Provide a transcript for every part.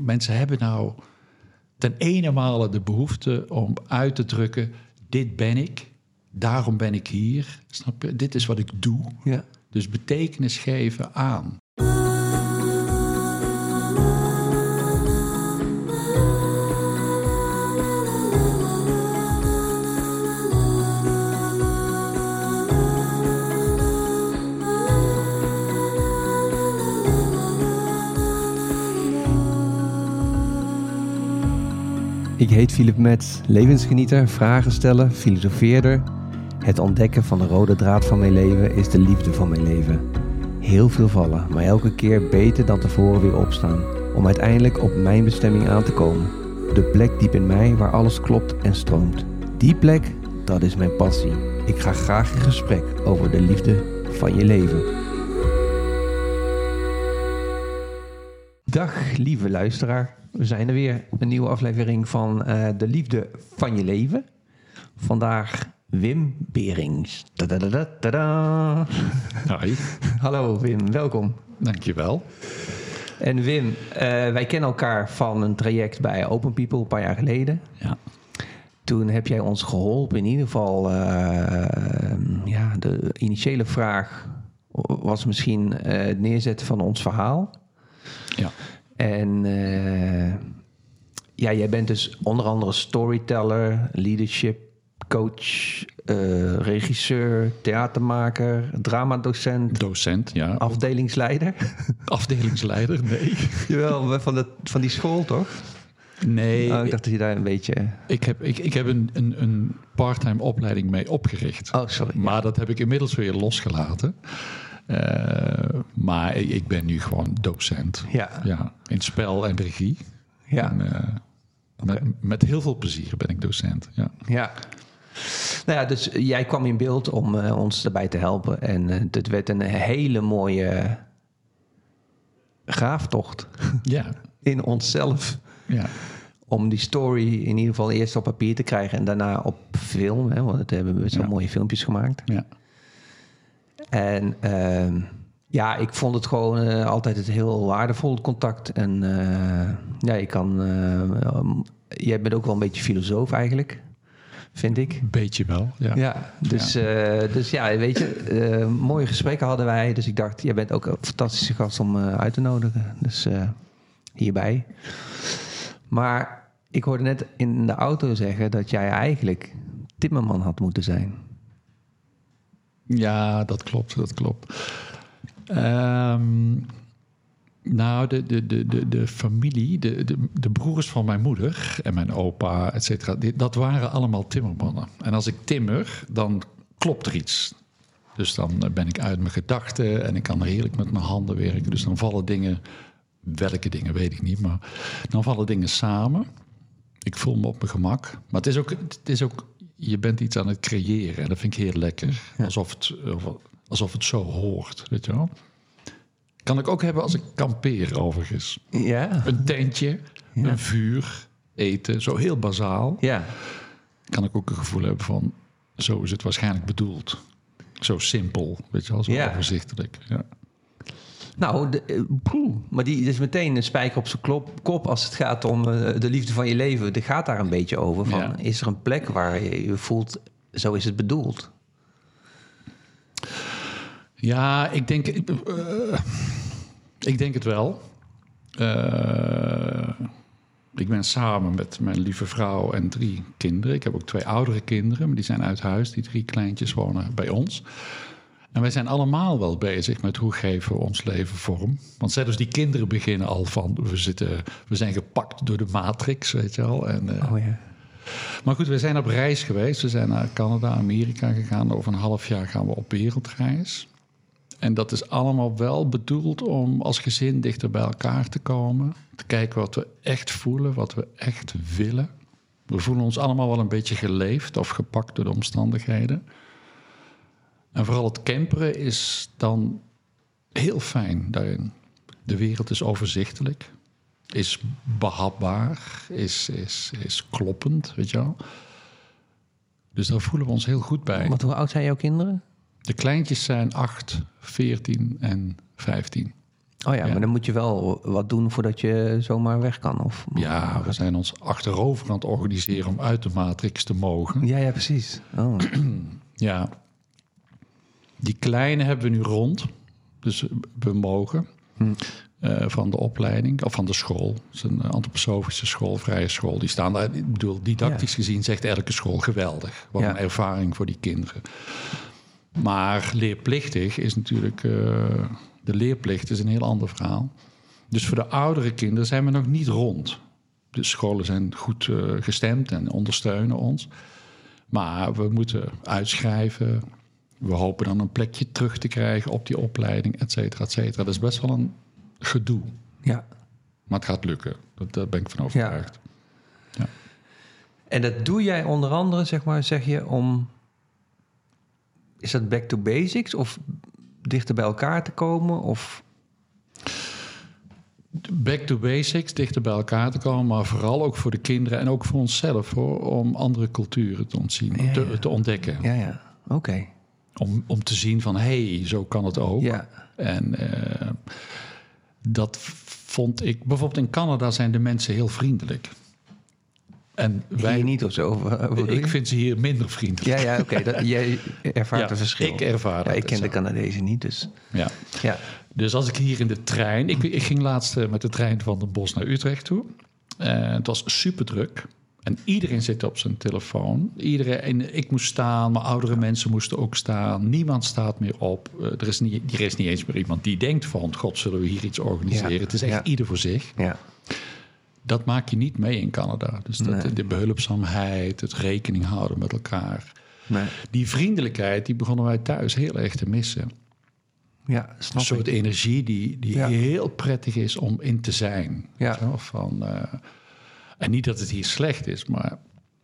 Mensen hebben nou ten ene male de behoefte om uit te drukken: dit ben ik, daarom ben ik hier. Snap je? Dit is wat ik doe. Ja. Dus betekenis geven aan. Ik heet Philip Metz, levensgenieter, vragen stellen, filosofeerder. Het ontdekken van de rode draad van mijn leven is de liefde van mijn leven. Heel veel vallen, maar elke keer beter dan tevoren weer opstaan. Om uiteindelijk op mijn bestemming aan te komen. De plek diep in mij waar alles klopt en stroomt. Die plek, dat is mijn passie. Ik ga graag in gesprek over de liefde van je leven. Dag lieve luisteraar, we zijn er weer. Een nieuwe aflevering van eh, De Liefde van je Leven. Vandaag Wim Berings. Tadadadadada. Hoi, Hallo Wim, welkom. dankjewel. En Wim, eh, wij kennen elkaar van een traject bij Open People een paar jaar geleden. Ja. Toen heb jij ons geholpen, in ieder geval, eh, ja, de initiële vraag was misschien het neerzetten van ons verhaal. Ja. En eh, ja, jij bent dus onder andere storyteller, leadership coach, eh, regisseur, theatermaker, dramadocent, Docent, ja. afdelingsleider. Afdelingsleider, nee. Jawel, van, de, van die school toch? Nee, Oh, ik dacht dat je daar een beetje... ik heb, ik, ik heb een, een, een parttime opleiding mee opgericht. Oh, sorry. Maar dat heb ik inmiddels weer losgelaten. Eh, maar ik ben nu gewoon docent. Ja. Ja, in spel en regie. Ja. En, eh, met, met heel veel plezier ben ik docent. Ja. Ja. Nou ja, dus jij kwam in beeld om eh, ons daarbij te helpen. En het werd een hele mooie graaftocht Ja. in onszelf. ja. Om die story in ieder geval eerst op papier te krijgen en daarna op film. Hè, want dat hebben we zo Ja. mooie filmpjes gemaakt. ja. En ehm, ja, ik vond het gewoon eh, altijd het heel waardevol contact. En eh, ja, je kan. eh, um, jij bent ook wel een beetje filosoof eigenlijk, vind ik. Beetje wel. Ja. Ja, dus ja, dus ja weet je, mooie gesprekken hadden wij. Dus ik dacht, jij bent ook een fantastische gast om uit te nodigen. Dus hierbij. Maar ik hoorde net in de auto zeggen dat jij eigenlijk timmerman had moeten zijn. Ja, dat klopt, dat klopt. Ehm, nou, de, de, de, de, de familie, de, de, de broers van mijn moeder en mijn opa, et cetera, dat waren allemaal timmermannen. En als ik timmer, dan klopt er iets. Dus dan eh, ben ik uit mijn gedachten en ik kan heerlijk met mijn handen werken. Dus dan vallen dingen, welke dingen weet ik niet, maar dan vallen dingen samen. Ik voel me op mijn gemak. Maar het is ook, het is ook je bent iets aan het creëren. En dat vind ik heel lekker. Alsof, het, alsof het zo hoort, weet je wel. Kan ik ook hebben als ik kampeer, overigens. Ja? Een tentje, Ja. een vuur, eten, zo heel bazaal. Ja. Kan ik ook een gevoel hebben van, zo is het waarschijnlijk bedoeld. Zo simpel, weet je wel, zo Ja. overzichtelijk. Ja. Nou, de, eh, poeh, maar die is meteen een spijker op zijn klop, kop als het gaat om eh, de liefde van je leven. Het gaat daar een beetje over. Van, Ja. Is er een plek waar je je voelt, zo is het bedoeld? Ja, ik denk, ik, eh, ik denk het wel. Ik ben samen met mijn lieve vrouw en drie kinderen. Ik heb ook twee oudere kinderen, maar die zijn uit huis. Die drie kleintjes wonen bij ons. En wij zijn allemaal wel bezig met hoe geven we ons leven vorm. Want zelfs die kinderen beginnen al van... we, zitten, we zijn gepakt door de matrix, weet je wel. En, eh, Oh ja. maar goed, we zijn op reis geweest. We zijn naar Canada, Amerika gegaan. Over een half jaar gaan we op wereldreis. En dat is allemaal wel bedoeld om als gezin dichter bij elkaar te komen. Te kijken wat we echt voelen, wat we echt willen. We voelen ons allemaal wel een beetje geleefd of gepakt door de omstandigheden. En vooral het camperen is dan heel fijn daarin. De wereld is overzichtelijk, is behapbaar, is, is, is kloppend, weet je wel. Dus daar voelen we ons heel goed bij. Want hoe oud zijn jouw kinderen? De kleintjes zijn 8, 14 en 15. Oh ja, maar dan moet je wel wat doen voordat je zomaar weg kan. Of, Ja, we zijn ons achterover aan het organiseren om uit de matrix te mogen. ja, ja precies. Oh. Ja. Die kleine hebben we nu rond. Dus we mogen. eh, van de opleiding, of van de school. Het is een antroposofische school, vrije school. Die staan daar, ik bedoel, didactisch Ja. gezien zegt elke school geweldig. Wat Ja. een ervaring voor die kinderen. Maar leerplichtig is natuurlijk, eh, de leerplicht is een heel ander verhaal. Dus voor de oudere kinderen zijn we nog niet rond. De scholen zijn goed eh, gestemd en ondersteunen ons. Maar we moeten uitschrijven. We hopen dan een plekje terug te krijgen op die opleiding, et cetera, et cetera. Dat is best wel een gedoe. Ja. Maar het gaat lukken. Dat, daar ben ik van overtuigd. En dat doe jij onder andere, zeg maar, zeg je om. Is dat back to basics of dichter bij elkaar te komen? Of Back to basics, dichter bij elkaar te komen. Maar vooral ook voor de kinderen en ook voor onszelf. Hoor, om andere culturen te, ontzien, Ja, ja. te ontdekken. ja, ja, oké. Om, om te zien van, hé, hey, zo kan het ook. Ja, En eh, dat vond ik... Bijvoorbeeld in Canada zijn de mensen heel vriendelijk. En wij, hier niet of zo. of, ik vind ze hier minder vriendelijk. Ja, ja, oké. dat- Jij ervaart Ja, een verschil. ik ervaar Ja, ik ken zo. de Canadezen niet, dus Ja. ja. Dus als ik hier in de trein... Ik, ik ging laatst eh, met de trein van Den Bosch naar Utrecht toe. Eh, het was super druk. En iedereen zit op zijn telefoon. Iedereen, en ik moest staan, maar oudere mensen moesten ook staan. Niemand staat meer op. Eh, er, is niet, er is niet eens meer iemand die denkt van... God, zullen we hier iets organiseren? Ja, Het is echt ja. ieder voor zich. ja. Dat maak je niet mee in Canada. Dus dat, Nee. de behulpzaamheid, het rekening houden met elkaar. Nee. Die vriendelijkheid, die begonnen wij thuis heel erg te missen. Ja, Een snap soort ik. energie die, die heel prettig is om in te zijn. Ja. Zo, van, eh, en niet dat het hier slecht is, maar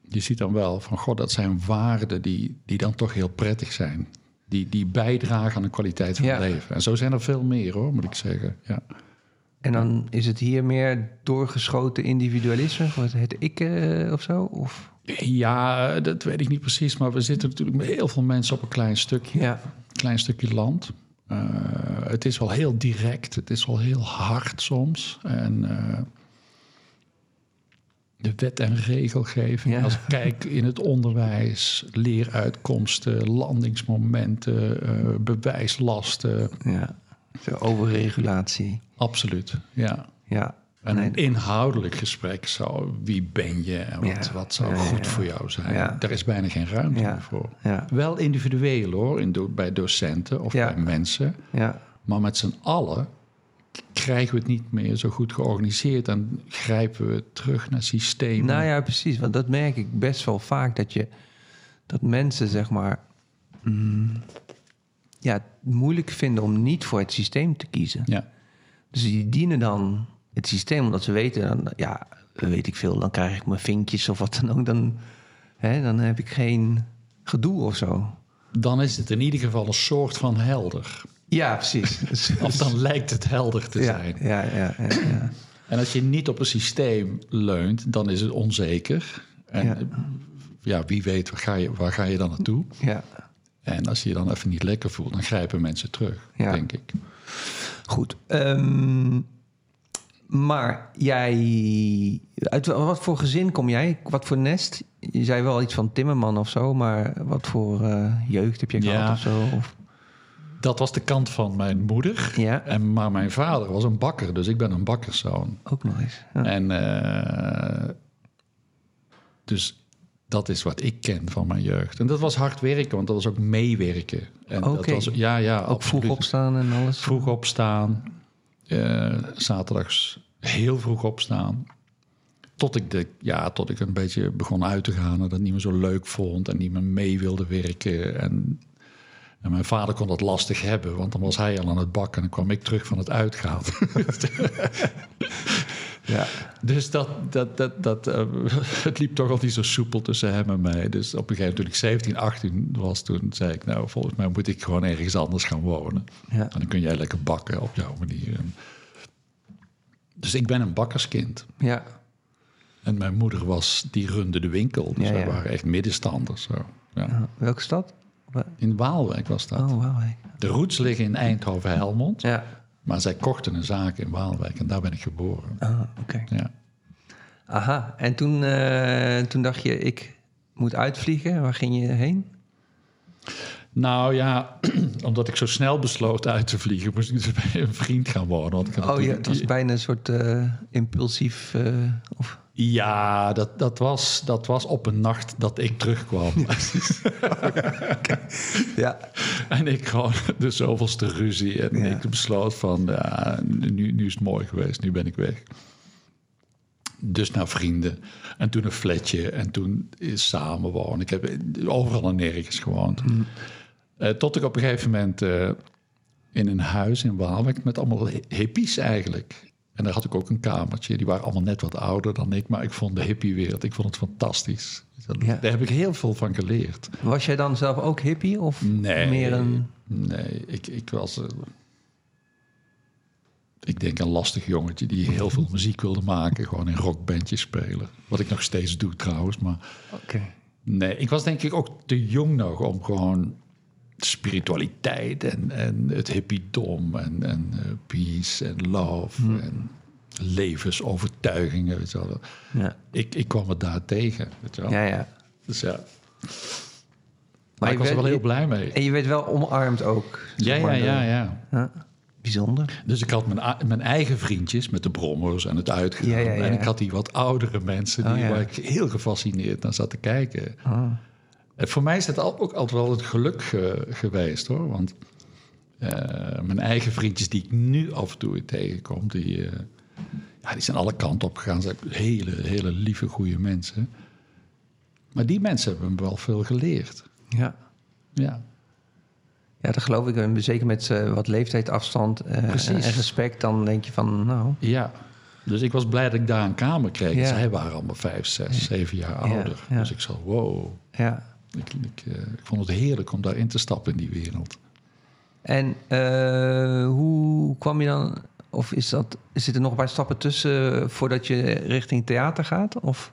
je ziet dan wel van... God, dat zijn waarden die, die dan toch heel prettig zijn. Die, die bijdragen aan de kwaliteit van Ja. het leven. En zo zijn er veel meer hoor, moet ik zeggen. Ja. En dan is het hier meer doorgeschoten individualisme, wat het ik eh, of zo? Of? Ja, dat weet ik niet precies. Maar we zitten natuurlijk met heel veel mensen op een klein stukje, Ja, klein stukje land. Eh, het is wel heel direct. Het is wel heel hard soms. En eh, de wet en regelgeving. Ja. Als ik kijk in het onderwijs, leeruitkomsten, landingsmomenten, eh, bewijslasten. ja. Zo overregulatie. Absoluut, ja. Ja. En een inhoudelijk gesprek zo, wie ben je en wat, Ja. wat zou Ja, goed voor jou zijn. Daar is bijna geen ruimte voor. Ja. Wel individueel hoor, in do- bij docenten of bij mensen. Ja. Maar met z'n allen krijgen we het niet meer zo goed georganiseerd. En grijpen we terug naar systemen. Nou ja, precies. Want dat merk ik best wel vaak. Dat, je, dat mensen, zeg maar... mm, ja, het moeilijk vinden om niet voor het systeem te kiezen. Ja, Dus die dienen dan het systeem, omdat ze weten... Dan, ja, weet ik veel, dan krijg ik mijn vinkjes of wat dan ook. Dan, hè, dan heb ik geen gedoe of zo. dan is het in ieder geval een soort van helder. Ja, precies. Of dan lijkt het helder te zijn. ja, ja, ja, ja. En als je niet op een systeem leunt, dan is het onzeker. En Ja. ja, wie weet, waar ga, je, waar ga je dan naartoe? ja. En als je je dan even niet lekker voelt, dan grijpen mensen terug, Ja. denk ik. Goed. ehm, maar jij... Uit wat voor gezin kom jij? Wat voor nest? Je zei wel iets van timmerman of zo, maar wat voor eh, jeugd heb je gehad of zo? Of, Dat was de kant van mijn moeder. ja, En, maar mijn vader was een bakker, dus ik ben een bakkerszoon. ook nog eens. Ja. En eh, dus dat is wat ik ken van mijn jeugd. En dat was hard werken, want dat was ook meewerken. En dat was, ja, ja, ook vroeg absoluut. opstaan en alles? Vroeg opstaan. eh, zaterdags heel vroeg opstaan. Tot ik, de, ja, tot ik een beetje begon uit te gaan en dat niet meer zo leuk vond en niet meer mee wilde werken. En, en mijn vader kon dat lastig hebben, want dan was hij al aan het bakken en dan kwam ik terug van het uitgaan. Ja. Dus dat, dat, dat, dat, eh, het liep toch al niet zo soepel tussen hem en mij. Dus op een gegeven moment, toen ik 17, 18 was, toen zei ik... nou, volgens mij moet ik gewoon ergens anders gaan wonen. Ja. En dan kun jij lekker bakken op jouw manier. Dus ik ben een bakkerskind. ja. En mijn moeder was, die runde de winkel. Dus Ja, wij ja. waren echt middenstanders. Zo. Ja. Welke stad? In Waalwijk was dat. Oh. De roots liggen in Eindhoven-Helmond. Ja. Maar zij kochten een zaak in Waalwijk en daar ben ik geboren. Ah, oké. Ja. Aha, en toen, eh, toen dacht je, ik moet uitvliegen. Waar ging je heen? Nou ja, omdat ik zo snel besloot uit te vliegen, moest ik dus bij een vriend gaan wonen. Want ik had Oh ja, het was bijna een soort eh, impulsief... eh, of... Ja, dat, dat, was, dat was op een nacht dat ik terugkwam. Ja, en ik gewoon de zoveelste ruzie. En Ja. ik besloot van, ja, nu, nu is het mooi geweest, nu ben ik weg. Dus naar vrienden. En toen een flatje. En toen samenwonen. Ik heb overal en nergens gewoond. Eh, tot ik op een gegeven moment eh, in een huis in Waalwijk... met allemaal hi- hippies eigenlijk. En daar had ik ook een kamertje. Die waren allemaal net wat ouder dan ik. Maar ik vond de hippiewereld, ik vond het fantastisch. Dat- Ja. Daar heb ik heel veel van geleerd. was jij dan zelf ook hippie? Of Nee. meer een... Nee, ik, ik was. eh, ik denk een lastig jongetje die heel veel muziek wilde maken. Gewoon in rockbandjes spelen. Wat ik nog steeds doe trouwens. Maar Oké. nee, ik was denk ik ook te jong nog om gewoon spiritualiteit en, en het hippiedom en, en eh, peace en love en levensovertuigingen. Weet je wel. Ja. Ik, ik kwam het daar tegen. Weet je wel. ja, ja. Dus ja. Maar, Maar ik was er wel heel blij mee. En je werd wel omarmd ook. Ja, ja, ja, ja. Ja, Bijzonder. Dus ik had mijn, mijn eigen vriendjes met de brommers en het uitgaan. Ja. En ik had die wat oudere mensen die, Oh, waar ik heel gefascineerd naar zat te kijken. Ah. En voor mij is het ook altijd wel het geluk ge- geweest hoor. Want eh, mijn eigen vriendjes die ik nu af en toe tegenkom, die, eh, ja, die zijn alle kanten op gegaan. Ze zijn hele, hele lieve, goede mensen. Maar die mensen hebben me wel veel geleerd. Ja. Ja, Ja, dat geloof ik. En zeker met eh, wat leeftijdsafstand eh, Precies. en respect, dan denk je van, nou, ja. Dus ik was blij dat ik daar een kamer kreeg. Ja. Zij waren allemaal vijf, zes, zeven jaar ouder. ja. Dus ik zat, wow. ja. Ik, ik, eh, ik vond het heerlijk om daarin te stappen in die wereld. En eh, hoe kwam je dan, of is dat, zitten er nog een paar stappen tussen eh, voordat je richting theater gaat? Of?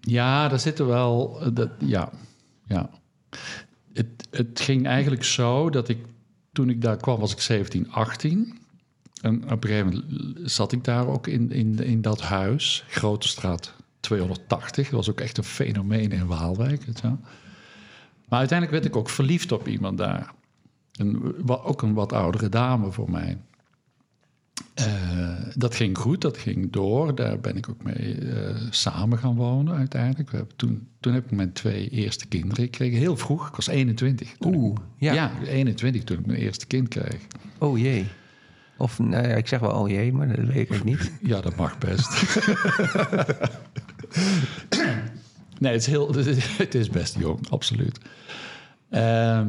Ja, daar zitten wel. Dat, ja, ja. Het, het ging eigenlijk zo dat ik toen ik daar kwam, was ik 17, 18. En op een gegeven moment zat ik daar ook in, in, in dat huis, Grote Straat 280. Dat was ook echt een fenomeen in Waalwijk. Wel. Maar uiteindelijk werd ik ook verliefd op iemand daar. Een, ook een wat oudere dame voor mij. Eh, dat ging goed, dat ging door. Daar ben ik ook mee eh, samen gaan wonen uiteindelijk. We hebben toen, toen heb ik mijn twee eerste kinderen gekregen. Heel vroeg, ik was 21. toen Oeh, ik- ja. ja, 21 toen ik mijn eerste kind kreeg. Oh jee. Of, nou ja, ik zeg wel oh jee, maar dat weet ik niet. Ja, dat mag best. nee, het is, heel, het is best jong, absoluut. Ehm,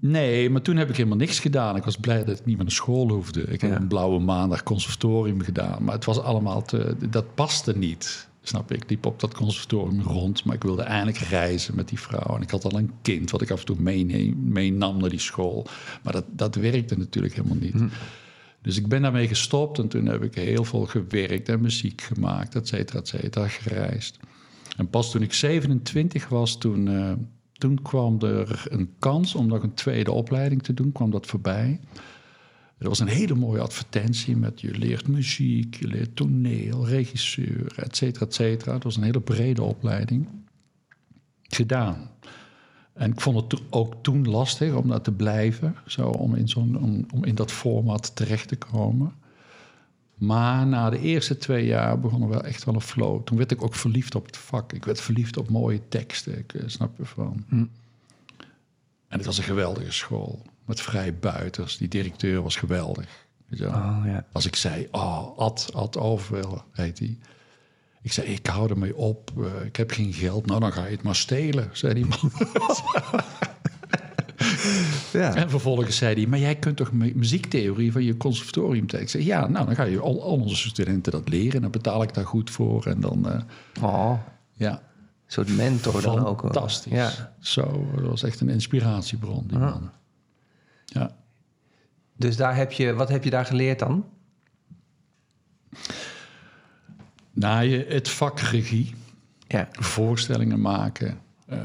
nee, maar toen heb ik helemaal niks gedaan. Ik was blij dat ik niet meer naar school hoefde. Ik heb Ja. een blauwe maandag conservatorium gedaan. Maar het was allemaal te... Dat paste niet. Snap? Ik liep op dat conservatorium rond, maar ik wilde eindelijk reizen met die vrouw. En ik had al een kind wat ik af en toe meeneem- meenam naar die school. Maar dat, dat werkte natuurlijk helemaal niet. Dus ik ben daarmee gestopt en toen heb ik heel veel gewerkt en muziek gemaakt, et cetera, et cetera, gereisd. En pas toen ik 27 was, toen, eh, toen kwam er een kans om nog een tweede opleiding te doen, kwam dat voorbij. Er was een hele mooie advertentie met je leert muziek, je leert toneel, regisseur, et cetera, et cetera. Het was een hele brede opleiding. Gedaan. En ik vond het ook toen lastig om daar te blijven, zo om in, zo'n, om, om in dat format terecht te komen. Maar na de eerste twee jaar begon er wel echt wel een flow. Toen werd ik ook verliefd op het vak. Ik werd verliefd op mooie teksten. Ik eh, snap je van. En het was een geweldige school. Met vrij buiters. Die directeur was geweldig. Weet je wel. Oh ja. Als ik zei, oh, Ad, Ad Overwel heet hij. Ik zei, ik hou ermee op. eh, ik heb geen geld. Nou, dan ga je het maar stelen, zei die man. Ja. En vervolgens zei hij, maar jij kunt toch mu- muziektheorie van je conservatorium tekenen? Ik zei, ja, nou, dan ga je al, al onze studenten dat leren. En dan betaal ik daar goed voor. En dan, eh, Oh, ja, een soort mentor dan ook. wel. fantastisch. Ja. Zo, dat was echt een inspiratiebron, die man. Ja. Dus daar heb je, wat heb je daar geleerd dan? Nou, je, het vak regie, Ja. voorstellingen maken, eh,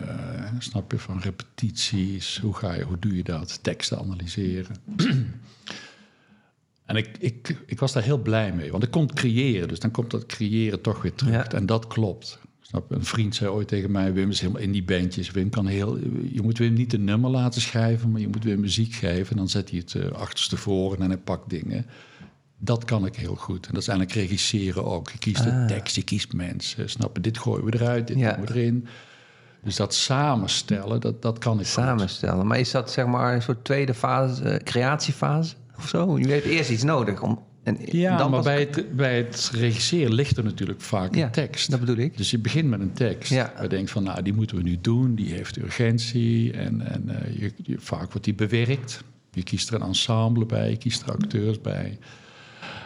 snap je, van repetities. Hoe, ga je, hoe doe je dat? Teksten analyseren. en ik, ik, ik was daar heel blij mee, want ik kon creëren. Dus dan komt dat creëren toch weer terug. Ja. En dat klopt. Snap? Een vriend zei ooit tegen mij, Wim is helemaal in die bandjes. Wim kan heel, je moet Wim niet een nummer laten schrijven, maar je moet Wim muziek geven. Dan zet hij het uh, achterstevoren en hij pakt dingen. Dat kan ik heel goed. En dat is eigenlijk regisseren ook. Je kiest de Ah. tekst, je kiest mensen. Snap? Dit gooien we eruit, dit Ja. doen we erin. Dus dat samenstellen, dat, dat kan ik goed. Samenstellen. Maar is dat zeg maar een soort tweede fase, eh, creatiefase of zo? Je hebt eerst iets nodig om. En Ja, dan maar bij het, bij het regisseren ligt er natuurlijk vaak Ja, een tekst. dat bedoel ik. Dus je begint met een tekst. Ja. Je denkt van, nou, die moeten we nu doen. Die heeft urgentie. En, en eh, je, je- vaak wordt die bewerkt. Je kiest er een ensemble bij. Je kiest er acteurs bij.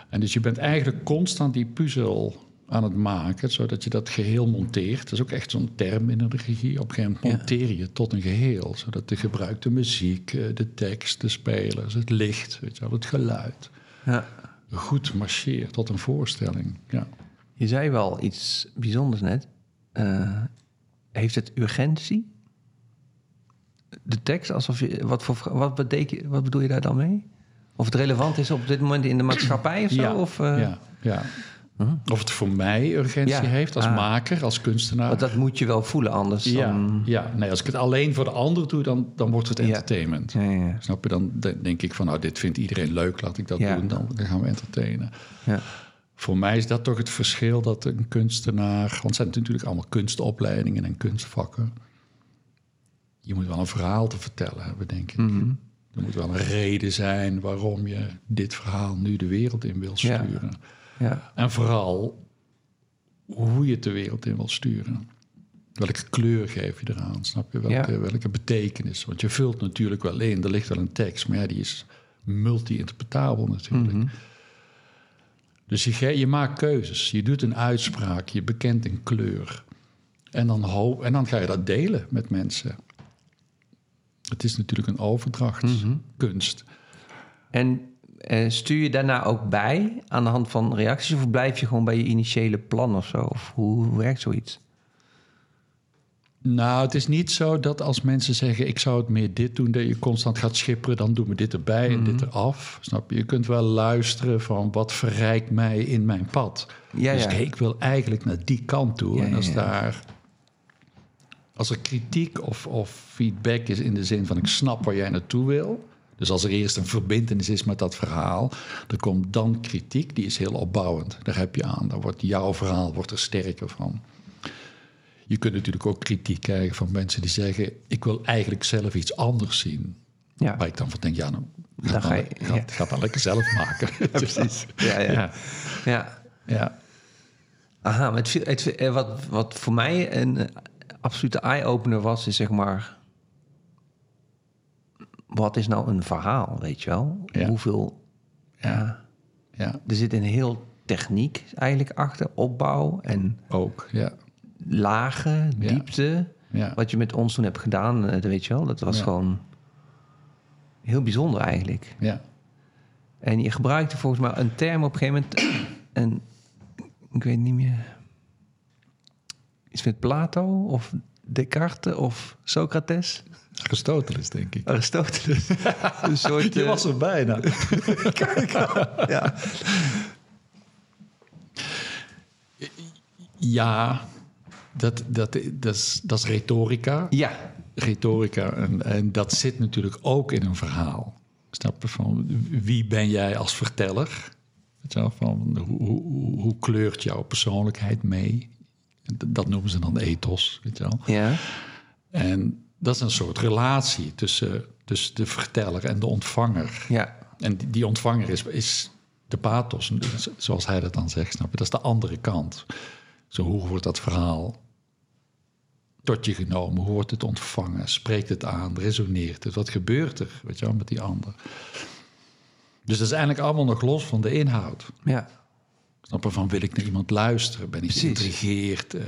En dus je bent eigenlijk constant die puzzel aan het maken... zodat je dat geheel monteert. Dat is ook echt zo'n term in de regie. Op een gegeven moment monteer je tot een geheel. Zodat de gebruikte muziek, eh, de tekst, de spelers, het licht... Weet je wel, het geluid Ja. Goed marcheert tot een voorstelling. Ja. Je zei wel iets bijzonders net. Eh, heeft het urgentie? De tekst, alsof je. Wat, voor, wat, wat bedoel je daar dan mee? Of het relevant is op dit moment in de maatschappij of zo? Ja, Of, eh, ja, ja. Of het voor mij urgentie Ja. heeft als Ah. maker, als kunstenaar. Want dat moet je wel voelen, anders ja, dan... ja, nee, als ik het alleen voor de ander doe, dan, dan wordt het entertainment. Ja. Snap je? Dan de- denk ik van, nou, dit vindt iedereen leuk, laat ik dat doen. Dan, gaan we entertainen. Ja. Voor mij is dat toch het verschil dat een kunstenaar... Want het zijn natuurlijk allemaal kunstopleidingen en kunstvakken. Je moet wel een verhaal te vertellen hebben, denk ik. Mhm. Er moet wel een reden zijn waarom je dit verhaal nu de wereld in wil Ja. sturen. Ja. En vooral hoe je het de wereld in wil sturen. Welke kleur geef je eraan? Snap je? Welke, Ja. welke betekenis? Want je vult natuurlijk wel in. Er ligt wel een tekst, maar ja, die is multi-interpretabel natuurlijk. Mhm. Dus je, maakt keuzes. Je doet een uitspraak. Je bekent een kleur. En dan, hoop, en dan ga je dat delen met mensen. Het is natuurlijk een overdrachtskunst. En eh, stuur je daarna ook bij aan de hand van reacties... of blijf je gewoon bij je initiële plan of zo? Of hoe, hoe werkt zoiets? Nou, het is niet zo dat als mensen zeggen... ik zou het meer dit doen, dat je constant gaat schipperen... dan doen we dit erbij en Mhm. dit eraf. Snap je? Je kunt wel luisteren van wat verrijkt mij in mijn pad. Ja, dus ja. ik, ik wil eigenlijk naar die kant toe. Ja, en als daar... Als er kritiek of, of feedback is in de zin van... ik snap waar jij naartoe wil... Dus als er eerst een verbindenis is met dat verhaal, er komt dan kritiek, die is heel opbouwend. Daar heb je aan. Dan wordt jouw verhaal wordt er sterker van. Je kunt natuurlijk ook kritiek krijgen van mensen die zeggen: Ik wil eigenlijk zelf iets anders zien. Ja, Waar ik dan van denk: Ja, nou, Dan ga, dan, je- ga, ja. ga dan lekker zelf maken. precies. Ja, ja. ja. ja. Aha, maar het, viel- het, eh, wat, wat voor mij een eh, absolute eye-opener was, is zeg maar... Wat is nou een verhaal, weet je wel? Ja. Hoeveel... Ja. ja, Er zit een heel techniek eigenlijk achter, opbouw en ook. Ja, lagen, diepte. ja. Wat je met ons toen hebt gedaan, eh, dat weet je wel, dat was gewoon heel bijzonder eigenlijk. ja. En je gebruikte volgens mij een term op een gegeven moment. En ik weet niet meer. Iets met Plato of Descartes of Socrates? Aristoteles, denk ik. Aristoteles. een soort. Je eh, was er bijna. ja. ja, dat, dat, dat, is, dat is retorica. ja, retorica. En, en dat zit natuurlijk ook in een verhaal. Snap je? Van wie ben jij als verteller? Weet je wel, van hoe, hoe, hoe kleurt jouw persoonlijkheid mee? Dat- Dat noemen ze dan ethos. Weet je wel? ja. En dat is een soort relatie tussen, tussen de verteller en de ontvanger. ja. En die, die ontvanger is, is de pathos, zoals hij dat dan zegt. Snap je? Dat is de andere kant. Zo, hoe wordt dat verhaal tot je genomen? Hoe wordt het ontvangen? Spreekt het aan? Resoneert het? Wat gebeurt er weet je wel, met die ander? Dus dat is eigenlijk allemaal nog los van de inhoud. ja. Snap je? Van wil ik naar iemand luisteren? Ben ik geïntrigeerd? Eh,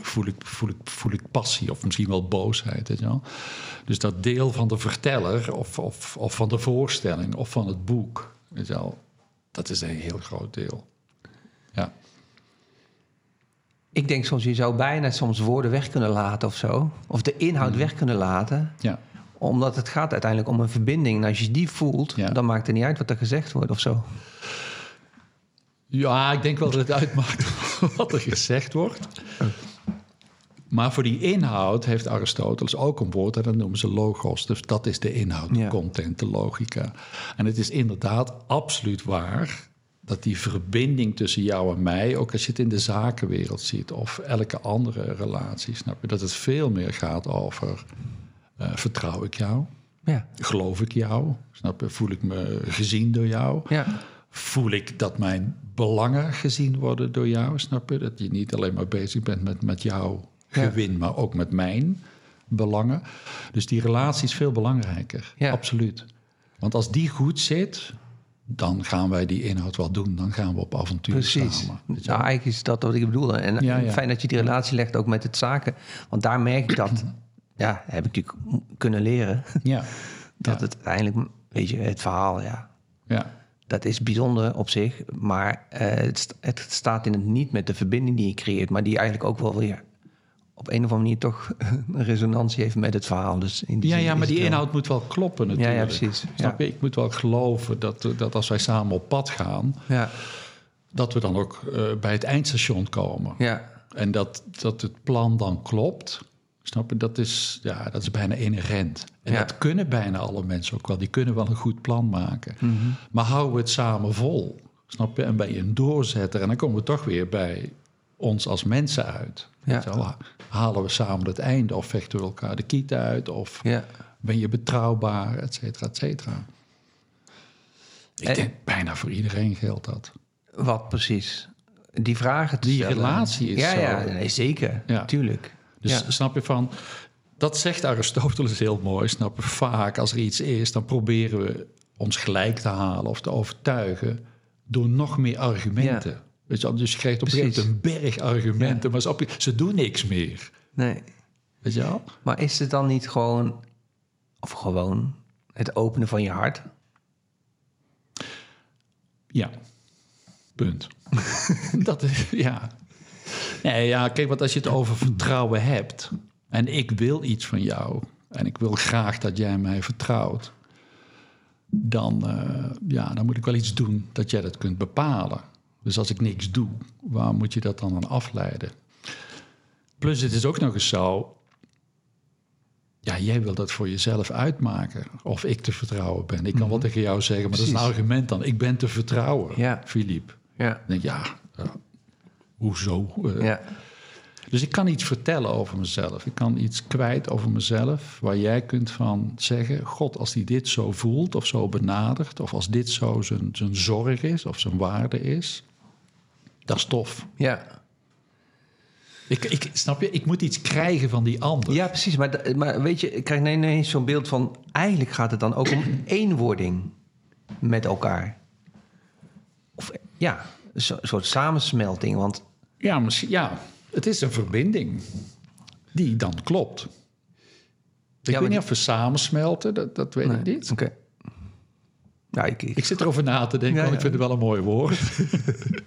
voel, ik, voel, ik, voel ik passie of misschien wel boosheid? Weet je wel? Dus dat deel van de verteller of, of, of van de voorstelling of van het boek, weet je wel, dat is een heel groot deel. Ja. Ik denk soms, je zou bijna soms woorden weg kunnen laten of zo. Of de inhoud Hmm. weg kunnen laten. Ja. Omdat het gaat uiteindelijk om een verbinding. En als je die voelt, Ja. dan maakt het niet uit wat er gezegd wordt of zo. Ja, ik denk wel dat het uitmaakt wat er gezegd wordt. Maar voor die inhoud heeft Aristoteles ook een woord en dat noemen ze logos. Dus dat is de inhoud, de Ja. content, de logica. En het is inderdaad absoluut waar dat die verbinding tussen jou en mij, ook als je het in de zakenwereld ziet of elke andere relatie, snap je, dat het veel meer gaat over eh, vertrouw ik jou, Ja. geloof ik jou, snap je, voel ik me gezien door jou. Ja. Voel ik dat mijn belangen gezien worden door jou, snap je? Dat je niet alleen maar bezig bent met, met jouw Ja. gewin, maar ook met mijn belangen. Dus die relatie is veel belangrijker, Ja. absoluut. Want als die goed zit, dan gaan wij die inhoud wel doen. Dan gaan we op avontuur Precies. samen. je Nou, eigenlijk is dat wat ik bedoelde. En Ja, fijn dat je die relatie legt ook met het zaken. Want daar merk ik dat, ja, heb ik natuurlijk kunnen leren. ja. Dat het uiteindelijk, weet je, het verhaal, ja, ja. Dat is bijzonder op zich. Maar eh, het, het staat in het niet met de verbinding die je creëert. Maar die eigenlijk ook wel weer op een of andere manier toch een resonantie heeft met het verhaal. Dus in die Ja, ja, maar die wel- inhoud moet wel kloppen natuurlijk. Ja, ja, precies. Snap je? Ik moet wel geloven dat, dat als wij samen op pad gaan... Ja, dat we dan ook eh, bij het eindstation komen. ja, En dat, dat het plan dan klopt, snap je? Dat is, ja, dat is bijna inherent. En Ja. dat kunnen bijna alle mensen ook wel. Die kunnen wel een goed plan maken. Mhm. Maar houden we het samen vol, snap je? En ben je een doorzetter. En dan komen we toch weer bij ons als mensen uit. Ja. Wel? Halen we samen het einde of vechten we elkaar de kiet uit? Of ja. ben je betrouwbaar, et cetera, et cetera. Ik En- denk bijna voor iedereen geldt dat. Wat precies? Die vragen Die stellen. relatie is ja, zo. Ja, nee, zeker. Ja. Tuurlijk. Dus ja. snap je van, dat zegt Aristoteles heel mooi. Snap je, vaak als er iets is, dan proberen we ons gelijk te halen of te overtuigen door nog meer argumenten. Weet je, dus je krijgt op een gegeven moment een berg argumenten, maar ze doen niks meer. Nee. Weet je wel? Maar is het dan niet gewoon, of gewoon, het openen van je hart? Ja. Punt. dat is, ja. Nee, ja, kijk, want als je het over vertrouwen hebt en ik wil iets van jou en ik wil graag dat jij mij vertrouwt, dan, eh, ja, dan moet ik wel iets doen dat jij dat kunt bepalen. Dus als ik niks doe, waar moet je dat dan aan afleiden? Plus, het is ook nog eens zo. Ja, jij wil dat voor jezelf uitmaken. Of ik te vertrouwen ben. Ik kan wel tegen jou zeggen, maar dat is een argument dan. Ik ben te vertrouwen, Ja. Filip. Ja. Dan denk ja, hoezo? Ja. Dus ik kan iets vertellen over mezelf. Ik kan iets kwijt over mezelf waar jij kunt van zeggen... God, als hij dit zo voelt of zo benadert... of als dit zo zijn, zijn zorg is of zijn waarde is... dat is tof. Ja. Ik, ik, snap je? Ik moet iets krijgen van die ander. Ja, precies. Maar, maar weet je, ik krijg ineens zo'n beeld van... eigenlijk gaat het dan ook om eenwording met elkaar. Of ja, een soort samensmelting. Want Ja, misschien, ja, het is een verbinding die dan klopt. Ik maar weet niet of we samensmelten, dat, dat weet ik niet. Oké. Ja, ik, ik- Ik zit erover na te denken, Ja, want ik ja. vind het wel een mooi woord.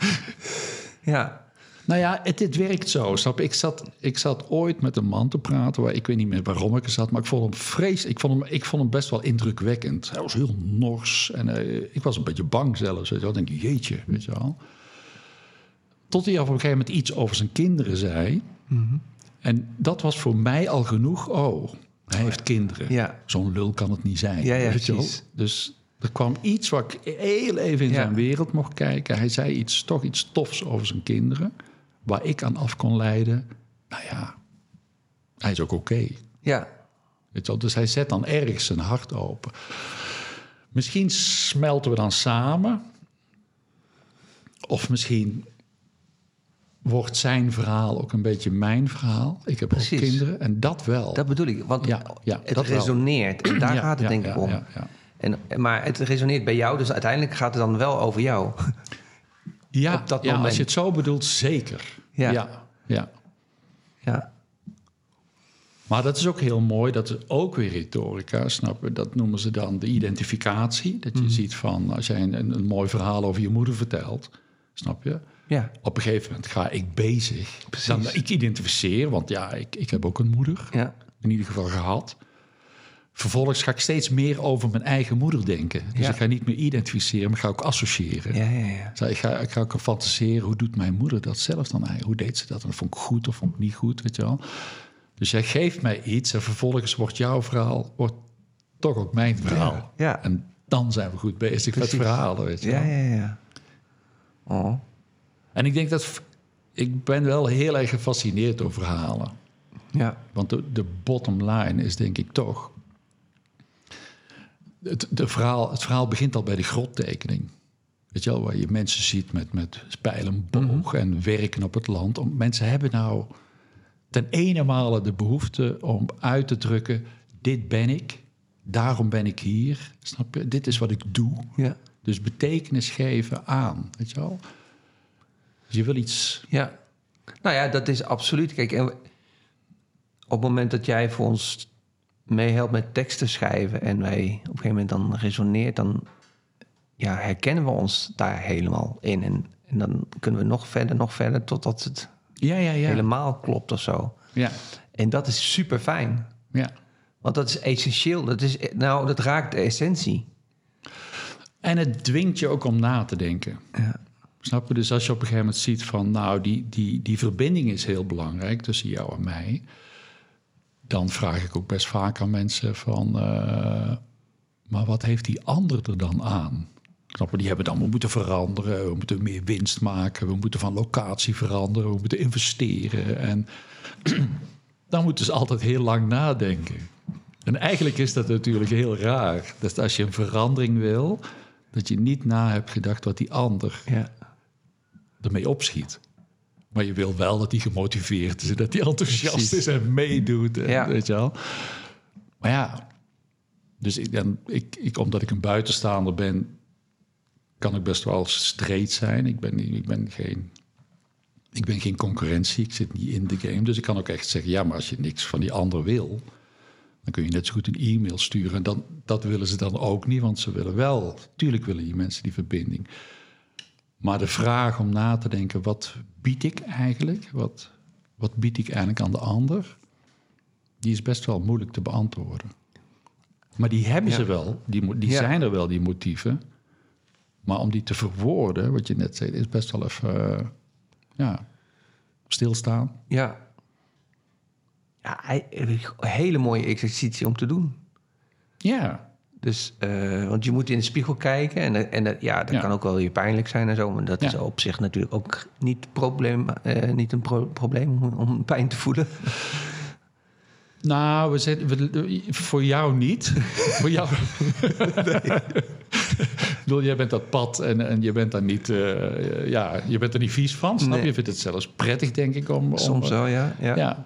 ja. Nou ja, het, het werkt zo. Snap je? Ik zat, ik zat ooit met een man te praten. Waar, ik weet niet meer waarom ik er zat. Maar ik vond hem vrees. Ik vond hem, ik vond hem best wel indrukwekkend. Hij was heel nors. En eh, ik was een beetje bang zelfs. Weet je wel. Ik denk, jeetje, weet je wel. Tot hij op een gegeven moment iets over zijn kinderen zei. En dat was voor mij al genoeg. Oh, hij heeft kinderen. Ja. Zo'n lul kan het niet zijn. Ja, ja, weet je wel. Dus er kwam iets waar ik heel even in zijn wereld mocht kijken. Hij zei iets, toch iets tofs over zijn kinderen. Waar ik aan af kon leiden. Nou ja, hij is ook oké. Ja. Weet je wel? Dus hij zet dan ergens zijn hart open. Misschien smelten we dan samen. Of misschien wordt zijn verhaal ook een beetje mijn verhaal. Ik heb Precies. ook kinderen en dat wel. Dat bedoel ik. Want Ja, ja, het dat wel. resoneert. En daar Ja, gaat het denk ik om. En, maar het resoneert bij jou. Dus uiteindelijk gaat het dan wel over jou. Ja, op dat ja moment. als je het zo bedoelt, zeker. Ja. ja, ja. ja. Maar dat is ook heel mooi, dat is ook weer retorica, snap je? Dat noemen ze dan de identificatie. Dat je Mhm. ziet van, als jij een, een, een mooi verhaal over je moeder vertelt, snap je? Ja, Op een gegeven moment ga ik bezig. Precies. Dan, ik identificeer, want ja, ik, ik heb ook een moeder. ja, In ieder geval gehad. Vervolgens ga ik steeds meer over mijn eigen moeder denken. Dus Ja. ik ga niet meer identificeren, maar ga ook associëren. ja, ja. ja. Zo, Ik ga, ik ga ook fantaseren, hoe doet mijn moeder dat zelf dan eigenlijk? Hoe deed ze dat? En vond ik goed of vond ik niet goed, weet je wel. Dus jij geeft mij iets en vervolgens wordt jouw verhaal wordt toch ook mijn verhaal. Ja. En dan zijn we goed bezig Precies. met verhalen, weet je Ja, wel. ja, ja. Oh, En ik denk dat... Ik ben wel heel erg gefascineerd door verhalen. ja. Want de, de bottom line is denk ik toch... Het, de verhaal, het verhaal begint al bij de grottekening. Weet je wel, waar je mensen ziet met, met spijl en boog en werken op het land. Om, mensen hebben nou ten ene male de behoefte om uit te drukken... dit ben ik, daarom ben ik hier. Snap je? Dit is wat ik doe. Ja, Dus betekenis geven aan, weet je wel. Dus je wil iets... ja. Nou ja, dat is absoluut. Kijk, en op het moment dat jij voor ons meehelpt met teksten schrijven... en wij op een gegeven moment dan resoneert... dan ja, herkennen we ons daar helemaal in. En, en dan kunnen we nog verder, nog verder... totdat het Ja, ja, ja. helemaal klopt of zo. Ja, En dat is super fijn. ja. Want dat is essentieel. Dat, is, nou, dat raakt de essentie. En het dwingt je ook om na te denken. Ja. Snap je? Dus als je op een gegeven moment ziet van... nou, die, die, die verbinding is heel belangrijk tussen jou en mij... dan vraag ik ook best vaak aan mensen van... eh, maar wat heeft die ander er dan aan? Snap je? Die hebben dan, we moeten veranderen... we moeten meer winst maken... we moeten van locatie veranderen... we moeten investeren. En dan moeten ze altijd heel lang nadenken. En eigenlijk is dat natuurlijk heel raar. Dat als je een verandering wil... dat je niet na hebt gedacht wat die ander Ja. ermee opschiet. Maar je wil wel dat hij gemotiveerd is en dat hij enthousiast Precies. is en meedoet. En, Ja. Weet je wel. Maar ja, dus ik, dan, ik, ik, omdat ik een buitenstaander ben, kan ik best wel streed zijn. Ik ben, ik ben geen. Ik ben geen concurrentie, ik zit niet in de game. Dus ik kan ook echt zeggen: ja, maar als je niks van die ander wil, dan kun je net zo goed een e-mail sturen. En dan, dat willen ze dan ook niet, want ze willen wel. Tuurlijk willen die mensen die verbinding. Maar de vraag om na te denken: wat bied ik eigenlijk? Wat, wat bied ik eigenlijk aan de ander? Die is best wel moeilijk te beantwoorden. Maar die hebben Ja. ze wel, die, die Ja. zijn er wel, die motieven. Maar om die te verwoorden, wat je net zei, is best wel even eh, ja, stilstaan. Ja. Ja, hele mooie exercitie om te doen. Ja, Dus, eh, want je moet in de spiegel kijken. En, en dat- ja, dat Ja. kan ook wel je pijnlijk zijn en zo. Maar dat is op zich natuurlijk ook niet, probleem, eh, niet een pro- probleem om, om pijn te voelen. Nou, we we- voor jou niet. voor jou. Ik bedoel, jij bent dat pad en, en je bent daar niet, eh, ja, je bent er niet vies van. Snap je? Nee. Je vindt het zelfs prettig, denk ik, om. om Soms wel, ja. ja. Ja.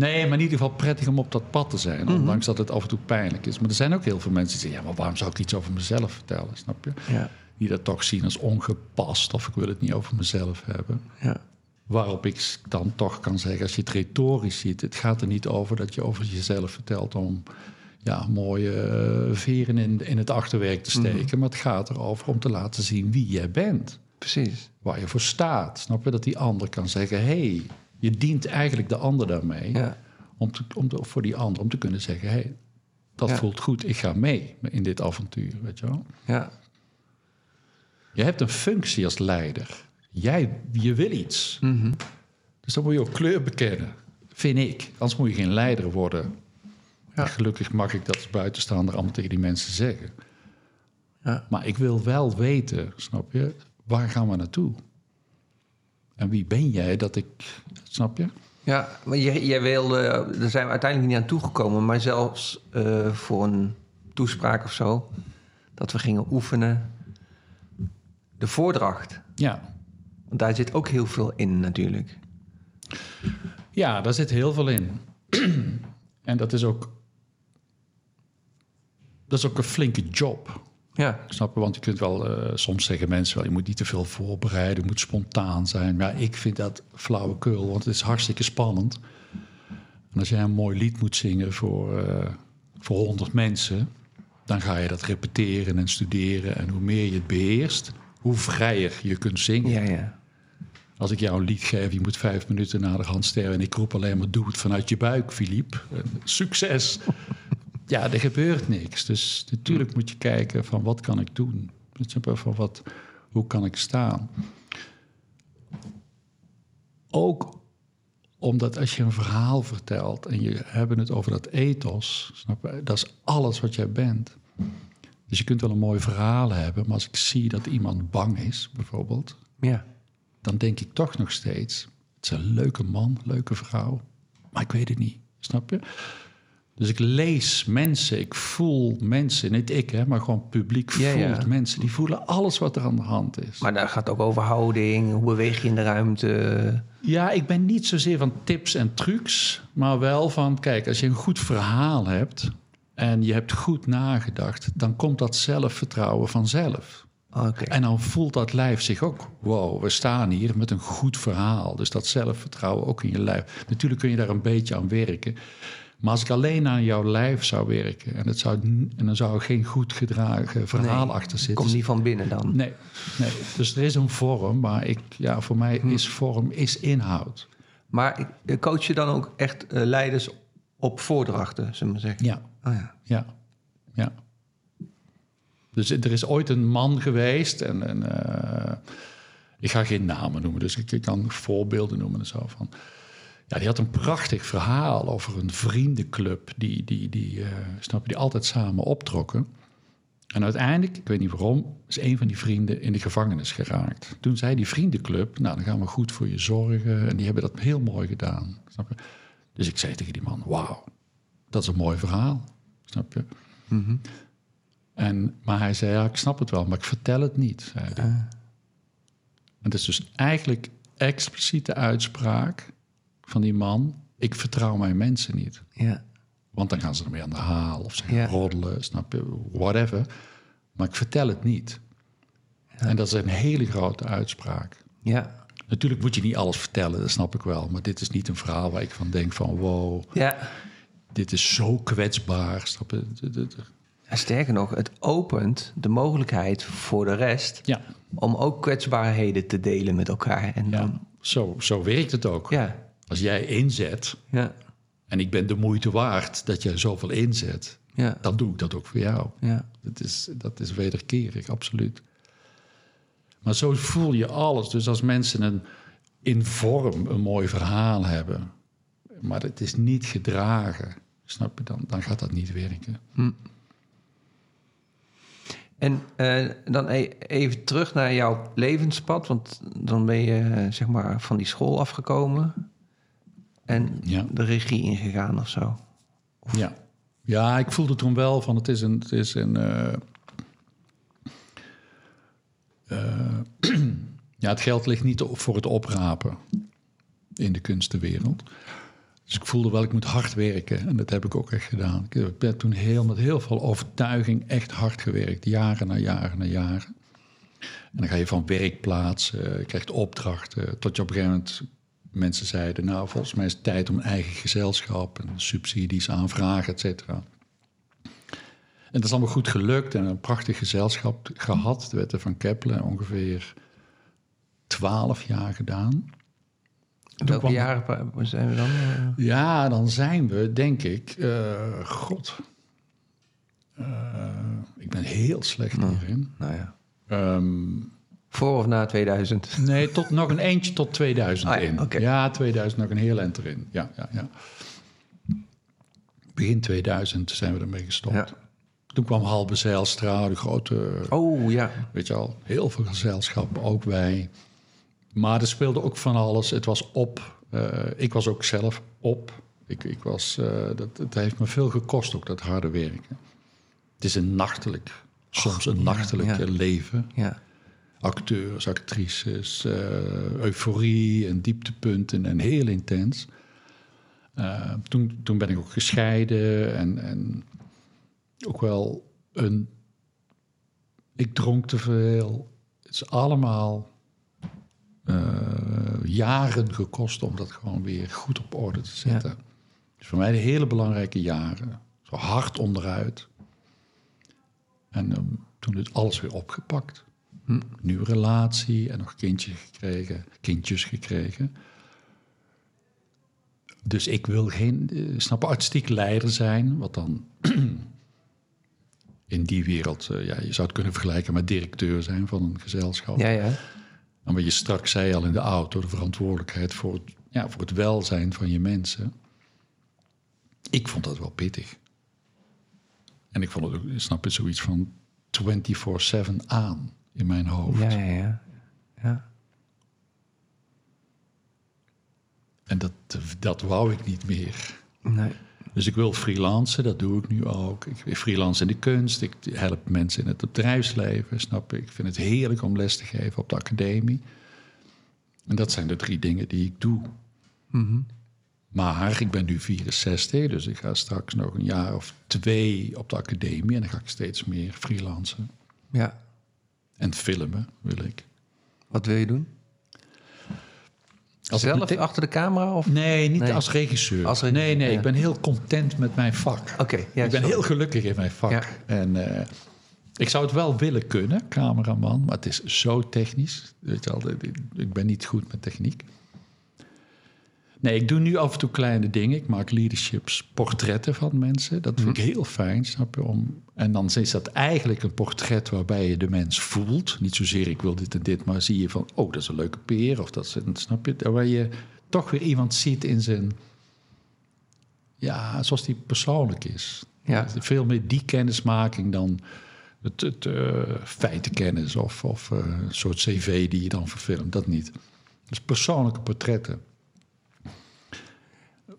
Nee, maar in ieder geval prettig om op dat pad te zijn. Mhm. Ondanks dat het af en toe pijnlijk is. Maar er zijn ook heel veel mensen die zeggen: ja, maar waarom zou ik iets over mezelf vertellen? Snap je? Ja. Die dat toch zien als ongepast of ik wil het niet over mezelf hebben. ja. Waarop ik dan toch kan zeggen, als je het retorisch ziet, het gaat er niet over dat je over jezelf vertelt om ja, mooie eh, veren in, in het achterwerk te steken. Mhm. Maar het gaat erover om te laten zien wie jij bent. Precies. Waar je voor staat. Snap je? Dat die ander kan zeggen, hé, hey, je dient eigenlijk de ander daarmee. Ja. Om, te, om te- voor die ander om te kunnen zeggen, hé, hey, dat Ja. voelt goed, ik ga mee in dit avontuur. Weet je wel? Ja. Je hebt een functie als leider. Jij, je wil iets. Mhm. Dus dan moet je ook kleur bekennen, vind ik. Anders moet je geen leider worden. Ja. Gelukkig mag ik dat als buitenstaander allemaal tegen die mensen zeggen. Ja. Maar ik wil wel weten, snap je, waar gaan we naartoe? En wie ben jij dat ik, snap je? Ja, maar jij, jij wilde, daar zijn we uiteindelijk niet aan toegekomen, maar zelfs eh, voor een toespraak of zo, dat we gingen oefenen. De voordracht, Ja. want daar zit ook heel veel in natuurlijk. Ja, daar zit heel veel in. en dat is ook. Dat is ook een flinke job. Ja, Snap je? Want je kunt wel, eh, soms zeggen mensen wel, je moet niet te veel voorbereiden, je moet spontaan zijn. Maar ik vind dat flauwekul, want het is hartstikke spannend. En als jij een mooi lied moet zingen voor, eh voor 100 mensen, dan ga je dat repeteren en studeren. En hoe meer je het beheerst, hoe vrijer je kunt zingen. ja, ja. Als ik jou een lied geef, je moet vijf minuten naar de hand sterren... en ik roep alleen maar, doe het vanuit je buik, Filip. Succes! Ja, er gebeurt niks. Dus natuurlijk moet je kijken van, wat kan ik doen? Van wat, hoe kan ik staan? Ook omdat als je een verhaal vertelt en je hebben het over dat ethos, snap je? dat is alles wat jij bent. Dus je kunt wel een mooi verhaal hebben, maar als ik zie dat iemand bang is, bijvoorbeeld, Ja. dan denk ik toch nog steeds: het is een leuke man, leuke vrouw, maar ik weet het niet, snap je? Dus ik lees mensen, ik voel mensen, niet ik, hè, maar gewoon publiek voelt ja. mensen. Die voelen alles wat er aan de hand is. Maar daar gaat ook over houding, hoe beweeg je in de ruimte. Ja, ik ben niet zozeer van tips en trucs, maar wel van, kijk, als je een goed verhaal hebt en je hebt goed nagedacht, dan komt dat zelfvertrouwen vanzelf. Oké. En dan voelt dat lijf zich ook, wow, we staan hier met een goed verhaal. Dus dat zelfvertrouwen ook in je lijf. Natuurlijk kun je daar een beetje aan werken. Maar als ik alleen aan jouw lijf zou werken en, het zou, en dan zou er geen goed gedragen verhaal Nee, achter zitten. Komt niet van binnen dan. Nee, nee, dus er is een vorm, maar ik, ja, voor mij Hm. is vorm is inhoud. Maar ik- coach je dan ook echt eh, leiders op voordrachten, zullen we zeggen? Ja, Oh ja. ja, ja. Dus er is ooit een man geweest en, en eh, ik ga geen namen noemen, dus ik, ik kan voorbeelden noemen en zo van. Ja, die had een prachtig verhaal over een vriendenclub die, die, die, eh, snap je, die altijd samen optrokken. En uiteindelijk, ik weet niet waarom, is een van die vrienden in de gevangenis geraakt. Toen zei die vriendenclub, nou dan gaan we goed voor je zorgen. En die hebben dat heel mooi gedaan. Snap je? Dus ik zei tegen die man, wauw, dat is een mooi verhaal. Snap je? En, maar hij zei, ja, ik snap het wel, maar ik vertel het niet. Zei hij. En dat is dus eigenlijk expliciete uitspraak van die man. Ik vertrouw mijn mensen niet. Ja. Want dan gaan ze ermee aan de haal of ze gaan Ja. roddelen, snap je, whatever. Maar ik vertel het niet. En dat is een hele grote uitspraak. Ja. Natuurlijk moet je niet alles vertellen, dat snap ik wel. Maar dit is niet een verhaal waar ik van denk van... wow, Ja. dit is zo kwetsbaar. Snap je? En sterker nog, het opent de mogelijkheid voor de rest Ja, om ook kwetsbaarheden te delen met elkaar. En ja. dan, Zo, zo werkt het ook. ja. Als jij inzet Ja. en ik ben de moeite waard dat jij zoveel inzet... Ja. dan doe ik dat ook voor jou. Ja. Dat is, dat is wederkerig, absoluut. Maar zo voel je alles. Dus als mensen een, in vorm een mooi verhaal hebben, maar het is niet gedragen, snap je, dan, dan gaat dat niet werken. En eh, dan e- even terug naar jouw levenspad, want dan ben je eh, zeg maar van die school afgekomen en Ja. de regie ingegaan of zo. Ja. ja, ik voelde toen wel van het is een. Het is een eh, eh, ja, het geld ligt niet voor het oprapen in de kunstenwereld. Dus ik voelde wel, ik moet hard werken. En dat heb ik ook echt gedaan. Ik ben toen heel, met heel veel overtuiging echt hard gewerkt. Jaren na jaren na jaren. En dan ga je van werkplaats, je krijgt opdrachten. Tot je op een gegeven moment mensen zeiden... nou, volgens mij is het tijd om eigen gezelschap... en subsidies aanvragen, et cetera. En dat is allemaal goed gelukt en een prachtig gezelschap gehad. De Wetten van Kepler, ongeveer twaalf jaar gedaan. Welke kwam- jaren zijn we dan? Ja, dan zijn we, denk ik, eh, god. Eh, ik ben heel slecht hierin. nou ja. Ehm, Voor of na 2000? nee, tot, nog een eentje tot 2000 Ah ja, in. Ja, 2000 nog een heel eind erin. Ja, ja, ja. Begin 2000 zijn we ermee gestopt. Ja. Toen kwam Halbe Zijlstra, de grote Oh ja. Weet je al, heel veel gezelschap, ook wij. Maar er speelde ook van alles. Het was op. Eh, ik was ook zelf op. Ik, ik was, eh, dat, het heeft me veel gekost, ook dat harde werken. Het is een nachtelijk, soms een nachtelijk ja. eh, leven. Ja. Acteurs, actrices, eh, euforie en dieptepunten en heel intens. Eh, toen, toen ben ik ook gescheiden en, en ook wel een. Ik dronk te veel. Het is allemaal eh, jaren gekost om dat gewoon weer goed op orde te zetten. Dus voor mij de hele belangrijke jaren. Zo hard onderuit. En toen is alles weer opgepakt. Nieuwe relatie en nog kindje gekregen, kindjes gekregen. Dus ik wil geen, eh, snap, artistiek leider zijn, wat dan in die wereld, eh, ja, je zou het kunnen vergelijken met directeur zijn van een gezelschap. Ja, ja. En wat je straks zei al in de auto, de verantwoordelijkheid voor het, ja, voor het welzijn van je mensen. Ik vond dat wel pittig. En ik vond het ook, snap je, zoiets van 24-7 aan in mijn hoofd. Ja, ja, ja. ja. En dat, dat wou ik niet meer. Nee. Dus ik wil freelancen, dat doe ik nu ook. Ik freelance in de kunst, ik help mensen in het bedrijfsleven, snap je? Ik vind het heerlijk om les te geven op de academie. En dat zijn de drie dingen die ik doe. Maar ik ben nu 64, dus ik ga straks nog een jaar of twee op de academie en dan ga ik steeds meer freelancen. Ja. En filmen wil ik. Wat wil je doen? Als Zelf achter de camera? Of? Nee, niet Nee. als regisseur. Als regisseur, nee, nee, ja. ik ben heel content met mijn vak. Oké, ja, ik ben zo. heel gelukkig in mijn vak. Ja. En eh, ik zou het wel willen kunnen, cameraman, maar het is zo technisch. Weet je ik- ik ben niet goed met techniek. Nee, ik doe nu af en toe kleine dingen. Ik maak leaderships, portretten van mensen. Dat vind ik heel fijn, snap je? Om, en dan is dat eigenlijk een portret waarbij je de mens voelt. Niet zozeer ik wil dit en dit, maar zie je van... oh, dat is een leuke peer, of dat is een, snap je? Waar je toch weer iemand ziet in zijn... Ja, zoals die persoonlijk is. Ja. Veel meer die kennismaking dan het, het eh, feitenkennis of, of eh, een soort cv die je dan verfilmt. Dat niet. Dus persoonlijke portretten.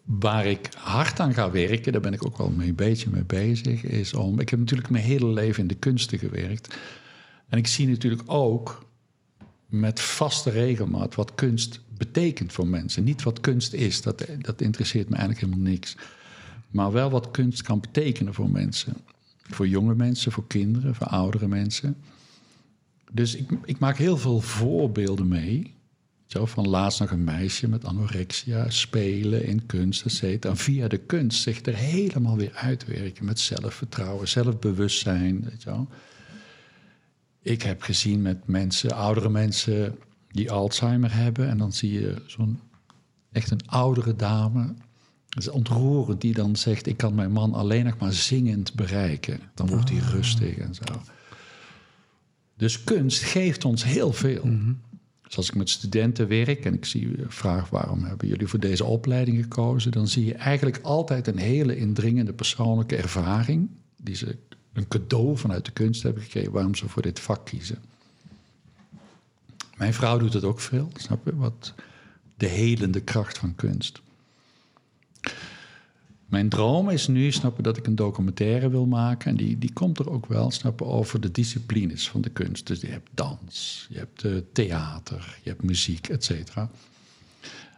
Waar ik hard aan ga werken, daar ben ik ook wel een beetje mee bezig, is om. Ik heb natuurlijk mijn hele leven in de kunsten gewerkt. En ik zie natuurlijk ook met vaste regelmaat wat kunst betekent voor mensen. Niet wat kunst is, dat, dat interesseert me eigenlijk helemaal niks. Maar wel wat kunst kan betekenen voor mensen. Voor jonge mensen, voor kinderen, voor oudere mensen. Dus ik, ik maak heel veel voorbeelden mee. Zo, van laatst nog een meisje met anorexia, spelen in kunst, et cetera. En via de kunst zich er helemaal weer uitwerken met zelfvertrouwen, zelfbewustzijn. Weet je wel. Ik heb gezien met mensen, oudere mensen die Alzheimer hebben. En dan zie je zo'n echt een oudere dame. Dat is ontroerend, die dan zegt: Ik kan mijn man alleen nog maar zingend bereiken. Dan wordt hij rustig en zo. Dus kunst geeft ons heel veel. Dus als ik met studenten werk en ik zie vraag waarom hebben jullie voor deze opleiding gekozen, dan zie je eigenlijk altijd een hele indringende persoonlijke ervaring die ze een cadeau vanuit de kunst hebben gekregen waarom ze voor dit vak kiezen. Mijn vrouw doet het ook veel, snap je? Wat de helende kracht van kunst. Mijn droom is nu, snap je, dat ik een documentaire wil maken. En die, die komt er ook wel, snap je, over de disciplines van de kunst. Dus je hebt dans, je hebt eh, theater, je hebt muziek, et cetera.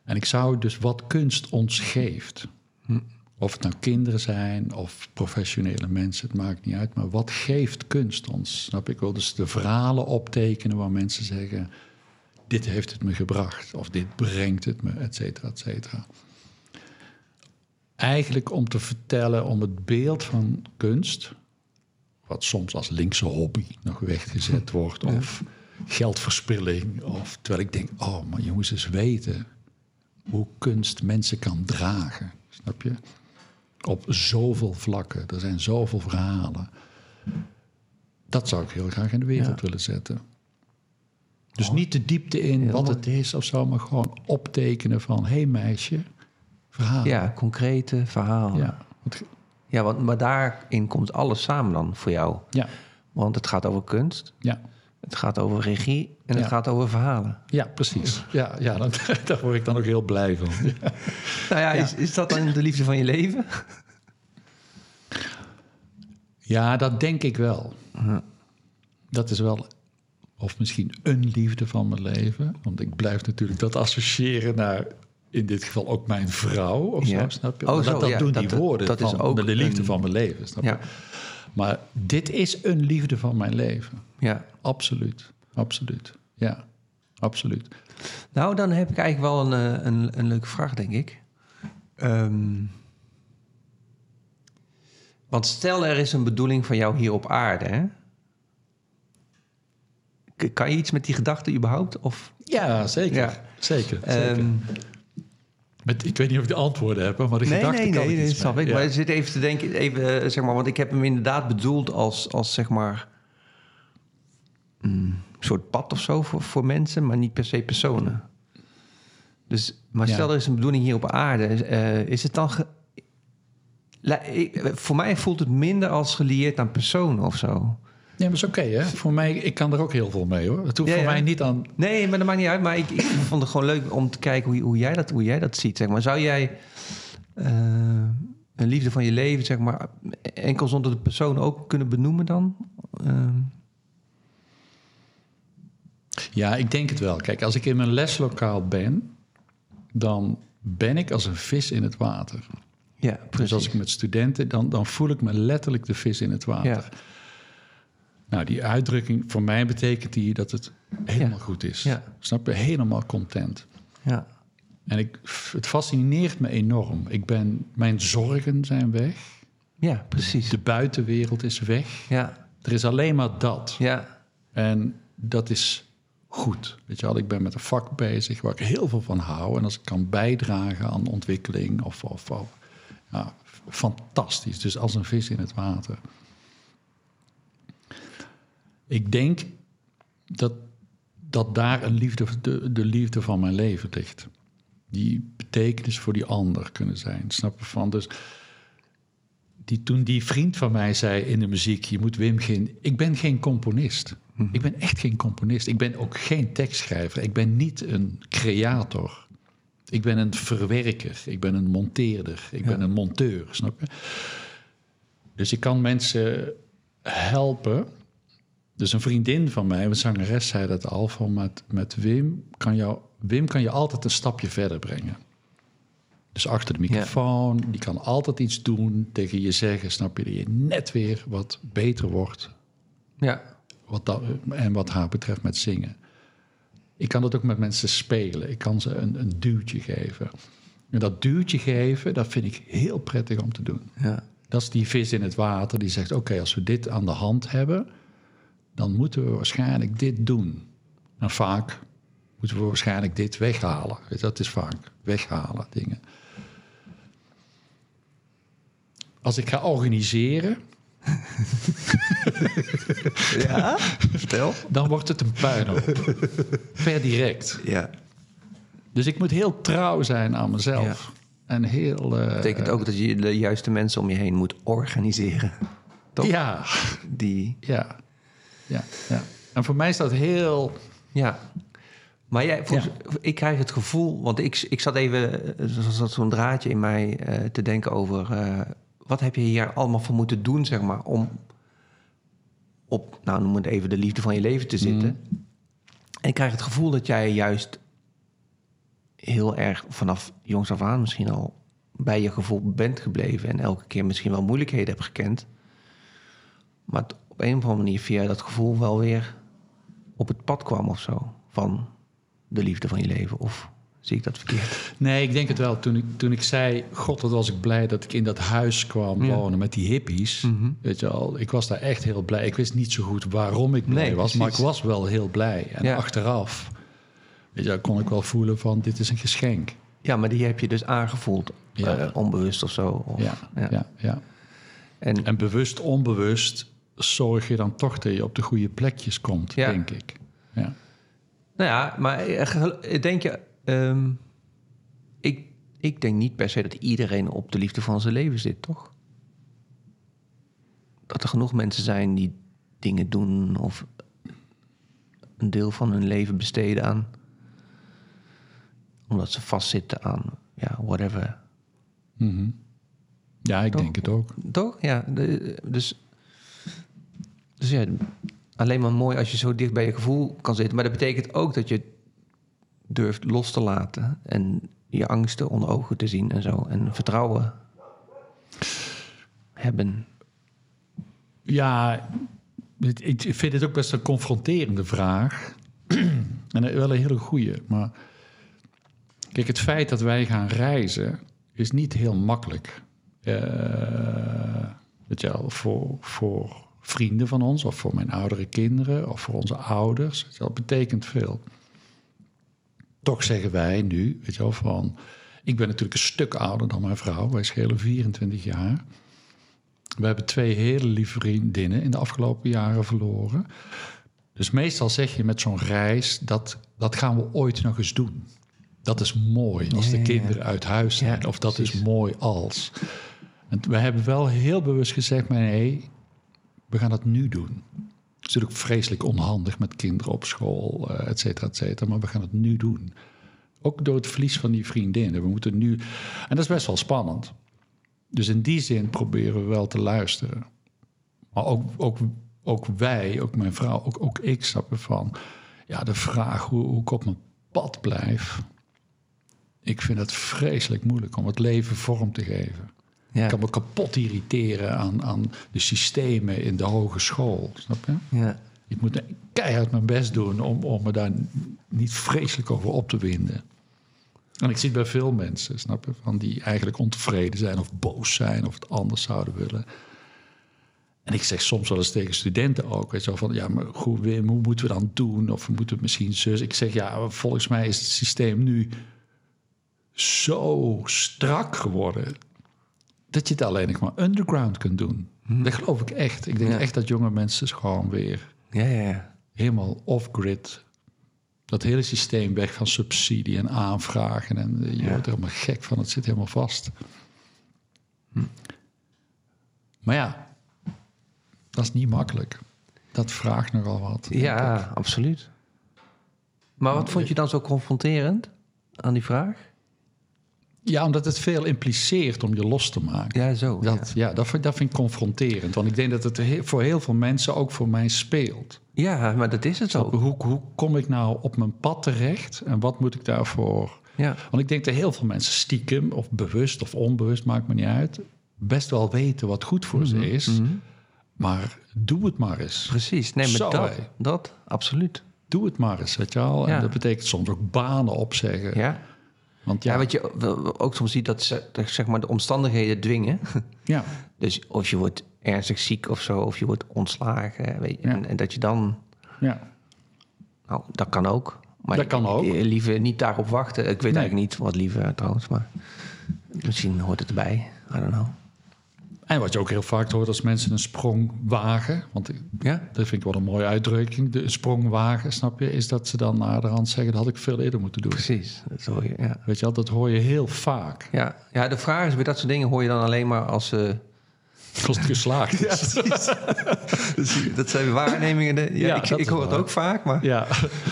En ik zou dus wat kunst ons geeft. Of het nou kinderen zijn of professionele mensen, het maakt niet uit. Maar wat geeft kunst ons? Snap? Ik wil dus de verhalen optekenen waar mensen zeggen... dit heeft het me gebracht, of dit brengt het me, et cetera, et cetera eigenlijk om te vertellen om het beeld van kunst, wat soms als linkse hobby nog weggezet wordt, of geldverspilling, of terwijl ik denk, oh, maar jongens eens weten hoe kunst mensen kan dragen, snap je? Op zoveel vlakken, er zijn zoveel verhalen. Dat zou ik heel graag in de wereld willen zetten. Dus niet de diepte in wat het is of zo, maar gewoon optekenen van: hé hey meisje, verhaal. Ja, concrete verhalen. Ja. Ja, want, maar daarin komt alles samen dan voor jou. ja, Want het gaat over kunst, ja, het gaat over regie en het Ja. gaat over verhalen. ja, precies. Ja, ja dan, daar word ik dan ook heel blij van. Ja. Nou ja, Is, is dat dan de liefde van je leven? Ja, dat denk ik wel. Dat is wel, of misschien een liefde van mijn leven. Want ik blijf natuurlijk dat associëren naar, in dit geval ook mijn vrouw. Of Ja. snap je? Oh, zo, dat, ja, doen dat- die woorden dat is van ook de liefde een- van mijn leven. Snap je? Ja. Maar dit is een liefde van mijn leven. Ja. Absoluut, absoluut. Ja, absoluut. Nou, dan heb ik eigenlijk wel een, eh, een, een leuke vraag, denk ik. Ehm, want stel er is een bedoeling van jou hier op aarde, hè? Kan je iets met die gedachte überhaupt? Of, Ja, zeker. Ja. Zeker. zeker. Ehm, Met, ik weet niet of ik de antwoorden heb, maar de nee, gedachte nee, kan nee, ik nee, snap mee. ik. Ja. Maar ik zit even te denken, even, eh, zeg maar, want ik heb hem inderdaad bedoeld als, als zeg maar, mm, een soort pad of zo voor, voor mensen, maar niet per se personen. Dus, maar Ja. stel er is een bedoeling hier op aarde, eh, is het dan. ge- La- ik- eh, voor mij voelt het minder als gelieerd aan personen of zo. Ja, maar is oké, hè? Voor mij, ik kan er ook heel veel mee, hoor. Het hoeft Ja, voor ja. mij niet aan... Nee, maar dat maakt niet uit. Maar ik, ik vond het gewoon leuk om te kijken hoe, hoe, jij, dat, hoe jij dat ziet. Zeg maar. Zou jij eh, een liefde van je leven, zeg maar, enkel zonder de persoon ook kunnen benoemen dan? Ehm, Ja, ik denk het wel. Kijk, als ik in mijn leslokaal ben... dan ben ik als een vis in het water. ja, precies. Dus als ik met studenten... dan, dan voel ik me letterlijk de vis in het water. ja, Nou, die uitdrukking, voor mij betekent die dat het helemaal goed is. Ja. Snap je? Helemaal content. ja, En ik, het fascineert me enorm. Ik ben, mijn zorgen zijn weg. ja, precies. De buitenwereld is weg. Ja, Er is alleen maar dat. ja, En dat is goed. Weet je wel, ik ben met een vak bezig waar ik heel veel van hou. En als ik kan bijdragen aan ontwikkeling of, of, of ja, fantastisch. Dus als een vis in het water. Ik denk dat, dat daar een liefde, de, de liefde van mijn leven ligt. Die betekenis voor die ander kunnen zijn. Snap je van? Dus die, toen die vriend van mij zei in de muziek: Je moet Wim geen. Ik ben geen componist. Ik ben echt geen componist. Ik ben ook geen tekstschrijver. Ik ben niet een creator. Ik ben een verwerker. Ik ben een monteerder. Ik ben een monteur. Snap je? Dus ik kan mensen helpen. Dus een vriendin van mij, een zangeres, zei dat al: van met, met Wim, kan jou, Wim kan je altijd een stapje verder brengen. Dus achter de microfoon, die kan altijd iets doen, tegen je zeggen, snap je, dat je net weer wat beter wordt. ja, Wat dat, en wat haar betreft met zingen. Ik kan dat ook met mensen spelen. Ik kan ze een, een duwtje geven. En dat duwtje geven, dat vind ik heel prettig om te doen. ja, Dat is die vis in het water die zegt: Oké, als we dit aan de hand hebben, dan moeten we waarschijnlijk dit doen. En vaak moeten we waarschijnlijk dit weghalen. Dat is vaak weghalen dingen. Als ik ga organiseren, ja. Vertel. dan wordt het een puinhoop. per direct. Ja. Dus ik moet heel trouw zijn aan mezelf. En heel. Dat betekent ook dat je de juiste mensen om je heen moet organiseren. Toch? Ja, Die, ja, ja, ja. En voor mij is dat heel. Ja. Maar jij, volgens, ik krijg het gevoel, want ik, ik zat even, eh, er zat zo'n draadje in mij eh, te denken over, eh, wat heb je hier allemaal voor moeten doen, zeg maar, om op, nou noem het even, de liefde van je leven te zitten. En ik krijg het gevoel dat jij juist heel erg vanaf jongs af aan misschien al bij je gevoel bent gebleven en elke keer misschien wel moeilijkheden hebt gekend. Maar het op een of andere manier via dat gevoel wel weer op het pad kwam of zo. Van de liefde van je leven. Of zie ik dat verkeerd? Nee, ik denk het wel. Toen ik, toen ik zei, god, wat was ik blij dat ik in dat huis kwam Ja. wonen met die hippies. Weet je al, ik was daar echt heel blij. Ik wist niet zo goed waarom ik blij Nee, was, maar ik was wel heel blij. En Ja. achteraf, weet je, kon ik wel voelen van, dit is een geschenk. Ja, maar die heb je dus aangevoeld. Ja. eh, onbewust of zo. Of, Ja, ja. Ja, En, En bewust, onbewust zorg je dan toch dat je op de goede plekjes komt, Ja. denk ik. Ja. nou ja, maar eh, gel- denk je... ehm, ik, ik denk niet per se dat iedereen op de liefde van zijn leven zit, toch? Dat er genoeg mensen zijn die dingen doen... of een deel van hun leven besteden aan... omdat ze vastzitten aan, ja, whatever... Mhm. Ja, ik Toch? denk het ook. Toch? Ja. de- dus, dus ja, alleen maar mooi als je zo dicht bij je gevoel kan zitten. Maar dat betekent ook dat je durft los te laten en je angsten onder ogen te zien en zo. En vertrouwen hebben. Ja, ik vind het ook best een confronterende vraag. en wel een hele goeie. Maar kijk, het feit dat wij gaan reizen is niet heel makkelijk. Eh weet je wel, voor, voor vrienden van ons, of voor mijn oudere kinderen, of voor onze ouders. Dat betekent veel. Toch zeggen wij nu, weet je wel, van... Ik ben natuurlijk een stuk ouder dan mijn vrouw. Wij schelen 24 jaar. We hebben twee hele lieve vriendinnen in de afgelopen jaren verloren. Dus meestal zeg je met zo'n reis, dat, dat gaan we ooit nog eens doen. Dat is mooi als Ja, de ja, ja. kinderen uit huis zijn. Of dat is mooi als. En we hebben wel heel bewust gezegd, maar nee, we gaan het nu doen. Het is natuurlijk vreselijk onhandig met kinderen op school, eh, et cetera, et cetera. Maar we gaan het nu doen. Ook door het verlies van die vriendinnen. We moeten nu... En dat is best wel spannend. Dus in die zin proberen we wel te luisteren. Maar ook, ook, ook wij, ook mijn vrouw, ook, ook ik snappen van... Ja, de vraag hoe, hoe ik op mijn pad blijf... Ik vind het vreselijk moeilijk om het leven vorm te geven. Ja. Ik kan me kapot irriteren aan, aan de systemen in de hogeschool. Snap je? Ja. Ik moet keihard mijn best doen om, om me daar niet vreselijk over op te winden. En ik zie het bij veel mensen, snap je? Van die eigenlijk ontevreden zijn of boos zijn of het anders zouden willen. En ik zeg soms wel eens tegen studenten ook, weet je wel, van ja, maar goed, Wim, hoe moeten we dan doen? Of we moeten misschien zus. Ik zeg ja, volgens mij is het systeem nu zo strak geworden dat je het alleen nog maar underground kunt doen. Dat geloof ik echt. Ik denk Ja. echt dat jonge mensen gewoon weer Ja, ja, helemaal off-grid. Dat hele systeem weg van subsidie en aanvragen. En eh, je wordt er helemaal gek van. Het zit helemaal vast. Maar ja, dat is niet makkelijk. Dat vraagt nogal wat. Ja, absoluut. Maar wat vond je dan zo confronterend aan die vraag? Ja, omdat het veel impliceert om je los te maken. Ja, zo. Dat, ja. dat, vind, dat vind ik confronterend. Want ik denk dat het he- voor heel veel mensen, ook voor mij, speelt. ja. maar dat is het zo. Hoe, hoe kom ik nou op mijn pad terecht en wat moet ik daarvoor Ja, Want ik denk dat heel veel mensen stiekem, of bewust of onbewust, maakt me niet uit, best wel weten wat goed voor ze is. Maar doe het maar eens. precies. Nee, maar Zo, dat, absoluut. Doe het maar eens, weet je wel. Ja. En dat betekent soms ook banen opzeggen. Ja. Want Ja, ja, wat je ook soms ziet, dat ze, zeg maar de omstandigheden dwingen. ja, Dus of je wordt ernstig ziek of zo, of je wordt ontslagen. Weet je, Ja. en, en dat je dan, ja. nou, dat kan ook. Maar Dat kan ook. Liever niet daarop wachten. Ik weet Nee. eigenlijk niet wat liever trouwens, maar misschien hoort het erbij. I don't know. En wat je ook heel vaak hoort als mensen een sprong wagen. Want Ja? dat vind ik wel een mooie uitdrukking. De sprong wagen, snap je? Is dat ze dan naderhand zeggen, dat had ik veel eerder moeten doen. Precies. Dat hoor je, ja. Weet je wel, dat hoor je heel vaak. Ja. ja, de vraag is, bij dat soort dingen hoor je dan alleen maar als ze... Als het geslaagd is. dat zijn waarnemingen. De, ja, Ja, ik, ik hoor het waar. ook vaak, maar... Ja.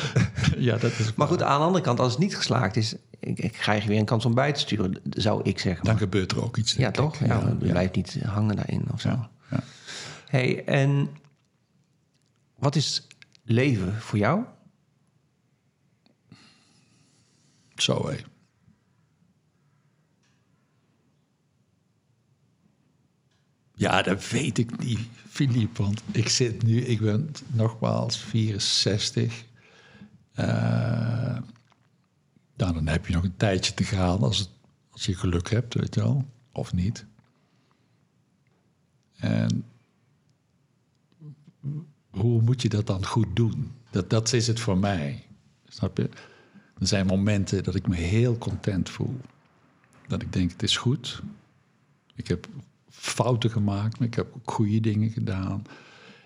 ja, dat is Maar goed, aan de andere kant, als het niet geslaagd is... Ik, ik krijg weer een kans om bij te sturen, zou ik zeggen. Dan gebeurt er ook iets. ja, toch? Ja, je blijft niet hangen daarin of zo. Ja, hey, en wat is leven voor jou? Zo hé. Ja, dat weet ik niet, Philippe. Want ik zit nu, ik ben nogmaals 64. Eh, nou, dan heb je nog een tijdje te gaan als, als je geluk hebt, weet je wel. Of niet. En hoe moet je dat dan goed doen? Dat, dat is het voor mij. Snap je? Er zijn momenten dat ik me heel content voel. Dat ik denk, het is goed. Ik heb fouten gemaakt, maar ik heb ook goede dingen gedaan.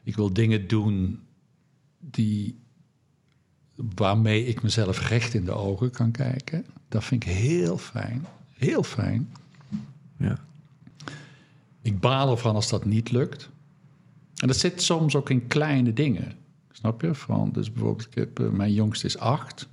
Ik wil dingen doen die, waarmee ik mezelf recht in de ogen kan kijken. Dat vind ik heel fijn. Heel fijn. Ja. Ik baal ervan als dat niet lukt. En dat zit soms ook in kleine dingen. Snap je? Van, dus bijvoorbeeld, ik heb, eh, mijn jongste is acht.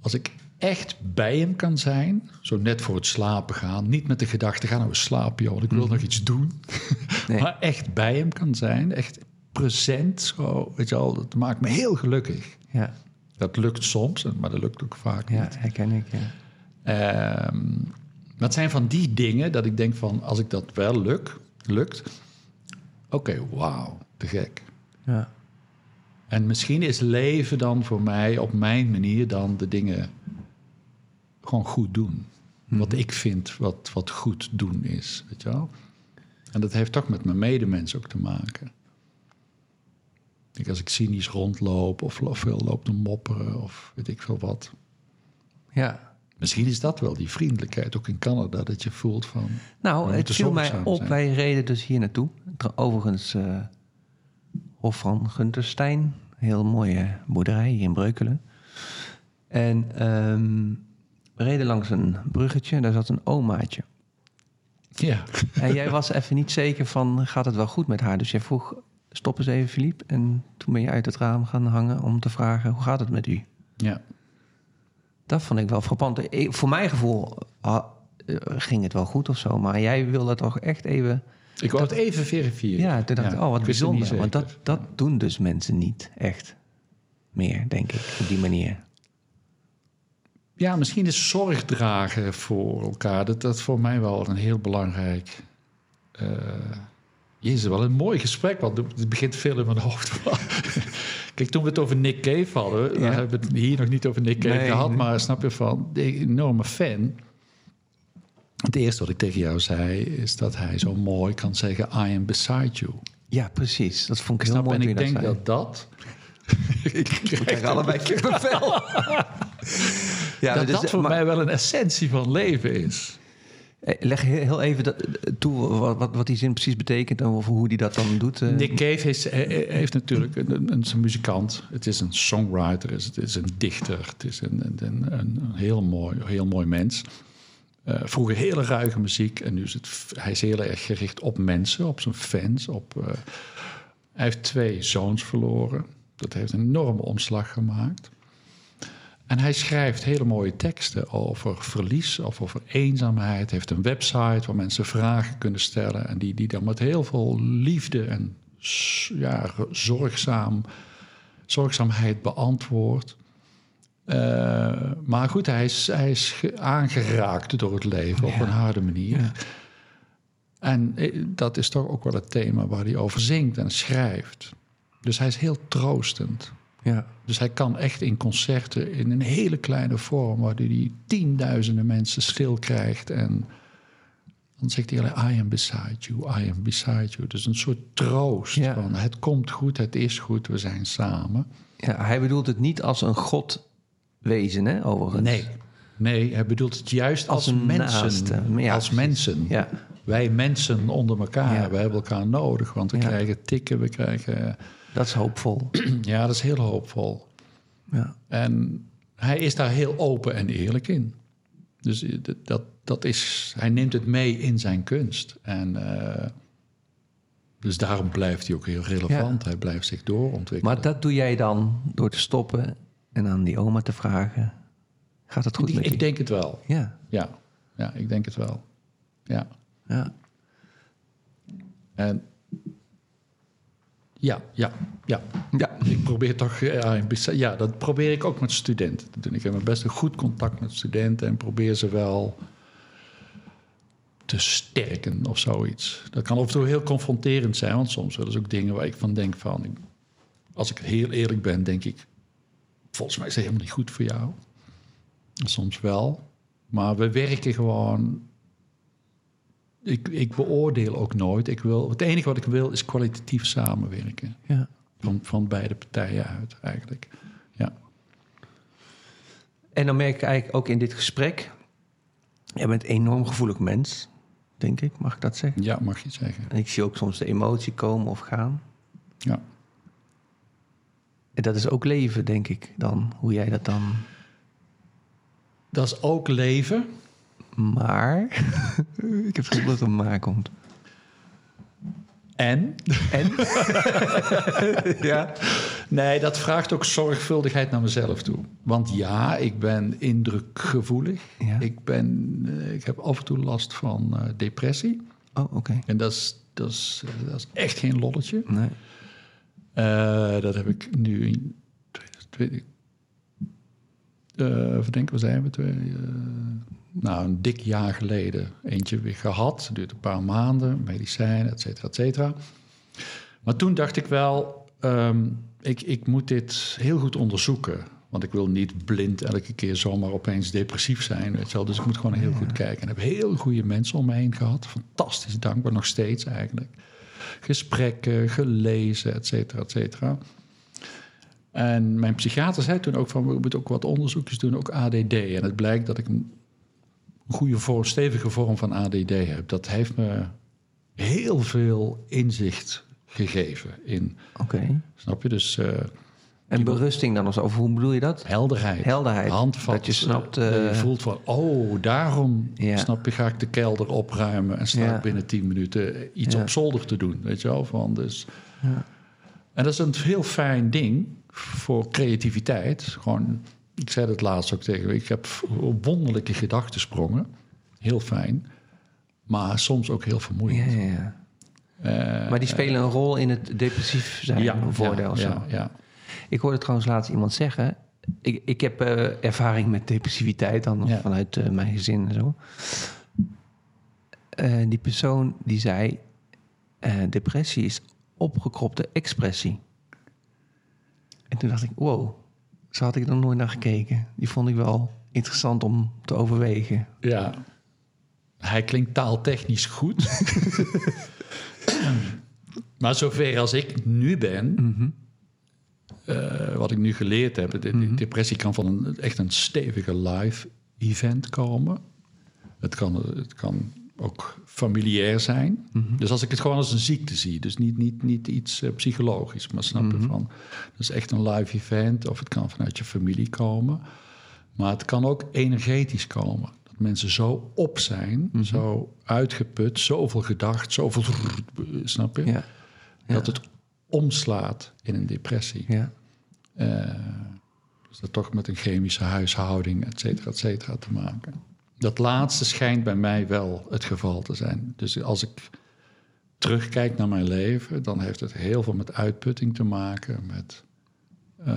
Als ik echt bij hem kan zijn, zo net voor het slapen gaan, niet met de gedachte, ga nou eens slapen, joh, ik wil nog iets doen. Nee. maar echt bij hem kan zijn, echt present, zo, weet je wel, dat maakt me heel gelukkig. Ja, Dat lukt soms, maar dat lukt ook vaak ja niet. herken ik. Ja. Ehm, maar het zijn van die dingen dat ik denk van, als ik dat wel luk, lukt, oké, wauw, te gek. Ja. En misschien is leven dan voor mij op mijn manier dan de dingen gewoon goed doen. Wat ik vind wat, wat goed doen is, weet je wel? En dat heeft toch met mijn medemens ook te maken. Ik, als ik cynisch rondloop of veel loop te mopperen of weet ik veel wat. Ja. Misschien is dat wel die vriendelijkheid, ook in Canada, dat je voelt van... Nou, het viel mij op. zijn. Wij reden dus hier naartoe. Overigens, eh Hof van Gunterstein. Heel mooie boerderij hier in Breukelen. En ehm, we reden langs een bruggetje. Daar zat een omaatje. Ja, En jij was even niet zeker van, gaat het wel goed met haar? Dus jij vroeg, stop eens even, Philippe. En toen ben je uit het raam gaan hangen om te vragen, hoe gaat het met u? ja. Dat vond ik wel frappant. Ik- voor mijn gevoel ah, eh, ging het wel goed of zo. Maar jij wilde toch echt even... Ik wou het even verifiëren. Ja, toen dacht ik, oh, wat bijzonder. Want dat, dat doen dus mensen niet echt meer, denk ik, op die manier. Ja, misschien is zorg dragen voor elkaar. Dat dat voor mij wel een heel belangrijk. eh Jezus, wel een mooi gesprek, want het begint veel in mijn hoofd. Kijk, toen we het over Nick Cave hadden, Ja. we hebben het hier nog niet over Nick Cave Nee, gehad, nee. maar snap je van, de enorme fan. Het eerste wat ik tegen jou zei, is dat hij zo mooi kan zeggen: I am beside you. Ja, precies. Dat vond ik heel Snap? mooi En ik denk zei. dat dat. We krijgen allebei kippenvel. ja, dat, dus, dat voor maar- mij wel een essentie van leven is. Eh, Leg heel even eh, toe wat, wat, die zin precies betekent en hoe die dat dan doet. eh. Nick Cave eh, heeft natuurlijk een, is muzikant. Het is een songwriter, het is een dichter. Het is een, een, een, heel, mooi, heel mooi mens. Vroeger hele ruige muziek en nu is het, hij is heel erg gericht op mensen, op zijn fans. Op, hij heeft twee zoons verloren. Dat heeft een enorme omslag gemaakt. En hij schrijft hele mooie teksten over verlies of over eenzaamheid. Hij heeft een website waar mensen vragen kunnen stellen. En die, die dan met heel veel liefde en ja, zorgzaam, zorgzaamheid beantwoordt. Eh, maar goed, hij is, hij is ge- aangeraakt door het leven op een harde manier. Ja. En eh, dat is toch ook wel het thema waar hij over zingt en schrijft. Dus hij is heel troostend. Ja. Dus hij kan echt in concerten in een hele kleine vorm, waar hij tienduizenden mensen stil krijgt. En dan zegt hij alleen, I am beside you, I am beside you. Dus een soort troost Ja. van, het komt goed, het is goed, we zijn samen. ja, hij bedoelt het niet als een god wezen, hè, overigens. Nee, nee, hij bedoelt het juist als, mensen. naaste. Ja, als mensen. Ja, Wij mensen onder elkaar, we hebben elkaar nodig. Want we krijgen tikken, we krijgen... dat is hoopvol. Ja, dat is heel hoopvol. Ja. En hij is daar heel open en eerlijk in. Dus eh, dat- dat, is, hij neemt het mee in zijn kunst. En eh, dus daarom blijft hij ook heel relevant. Hij blijft zich doorontwikkelen. Maar dat doe jij dan door te stoppen en aan die oma te vragen... gaat het goed ik, met ik je? denk het wel. Ja, Ja, ja, ik denk het wel. Ja. ja. En ja, ja, ja. Ja. Ik probeer toch, ja, in bes- ja, dat probeer ik ook met studenten te doen. Ik heb best een goed contact met studenten en probeer ze wel te sterken of zoiets. Dat kan af en toe heel confronterend zijn, want soms willen ze ook dingen waar ik van denk van, ik- als ik heel eerlijk ben, denk ik, volgens mij is dat helemaal niet goed voor jou. Soms wel, maar we werken gewoon. Ik, ik beoordeel ook nooit. Ik wil, het enige wat ik wil is kwalitatief samenwerken. ja. Van, van beide partijen uit, eigenlijk. Ja. En dan merk ik eigenlijk ook in dit gesprek... jij bent een enorm gevoelig mens, denk ik, mag ik dat zeggen? ja, mag je zeggen. En ik zie ook soms de emotie komen of gaan. Ja. En dat is ook leven, denk ik, dan. Hoe jij dat dan... Dat is ook leven. Maar... ik heb het gevoel dat er een maar komt. En? En? ja. Nee, dat vraagt ook zorgvuldigheid naar mezelf toe. Want ja, ik ben indrukgevoelig. Ja. Ik, ben, eh, ik heb af en toe last van eh, depressie. Oh, oké. En dat is, dat, is, eh, dat is echt geen lolletje. Nee. Dat heb ik nu in 2020. even denken, waar zijn we? Twee, nou, een dik jaar geleden eentje weer gehad. Het duurt een paar maanden, medicijnen, et cetera, et cetera. Maar toen dacht ik wel, ehm, ik, ik moet dit heel goed onderzoeken. Want ik wil niet blind elke keer zomaar opeens depressief zijn. Weet je wel. Dus ik moet gewoon heel goed kijken. En ik heb heel goede mensen om me heen gehad. Fantastisch dankbaar, nog steeds eigenlijk. Gesprekken, gelezen, et cetera, et cetera. En mijn psychiater zei toen ook van... we moeten ook wat onderzoekjes doen, ook ADD. En het blijkt dat ik goede vorm, stevige vorm van ADD heb. Dat heeft me heel veel inzicht gegeven in... Oké. Snap je? Dus... eh, En berusting dan zo? Of hoe bedoel je dat? Helderheid. Helderheid. Handvat. Dat je snapt, eh, dat je eh, voelt van, oh, daarom Ja. snap je, ga ik de kelder opruimen en sta Ja. ik binnen tien minuten iets Ja. op zolder te doen. Weet je wel? Van, dus. Ja. En dat is een heel fijn ding voor creativiteit. Gewoon, ik zei het laatst ook tegen ik heb wonderlijke gedachtensprongen. Heel fijn. Maar soms ook heel Ja, vermoeiend. ja, ja. Eh, Maar die spelen een rol in het depressief zijn, een voordeel ja, ja, ja. Ik hoorde trouwens laatst iemand zeggen... Ik, ik heb eh, ervaring met depressiviteit dan Ja. vanuit eh, mijn gezin en zo. Die persoon die zei... depressie is opgekropte expressie. En toen dacht ik, wow, zo had ik er nog nooit naar gekeken. Die vond ik wel interessant om te overwegen. Ja. Hij klinkt taaltechnisch goed. maar zover als ik nu ben, Mhm. eh, wat ik nu geleerd heb, de, de depressie kan van een, echt een stevige live event komen. Het kan, het kan ook familiair zijn. Mhm. Dus als ik het gewoon als een ziekte zie, dus niet, niet, niet iets eh, psychologisch, maar snap Mhm. je van, dat is echt een live event of het kan vanuit je familie komen. Maar het kan ook energetisch komen. Dat mensen zo op zijn, Mhm. zo uitgeput, zoveel gedacht, zoveel... Snap je? Ja, Dat het omslaat in een depressie. ja. Eh, dus dat toch met een chemische huishouding, et cetera, et cetera, te maken. Dat laatste schijnt bij mij wel het geval te zijn. Dus als ik terugkijk naar mijn leven, dan heeft het heel veel met uitputting te maken, met, eh,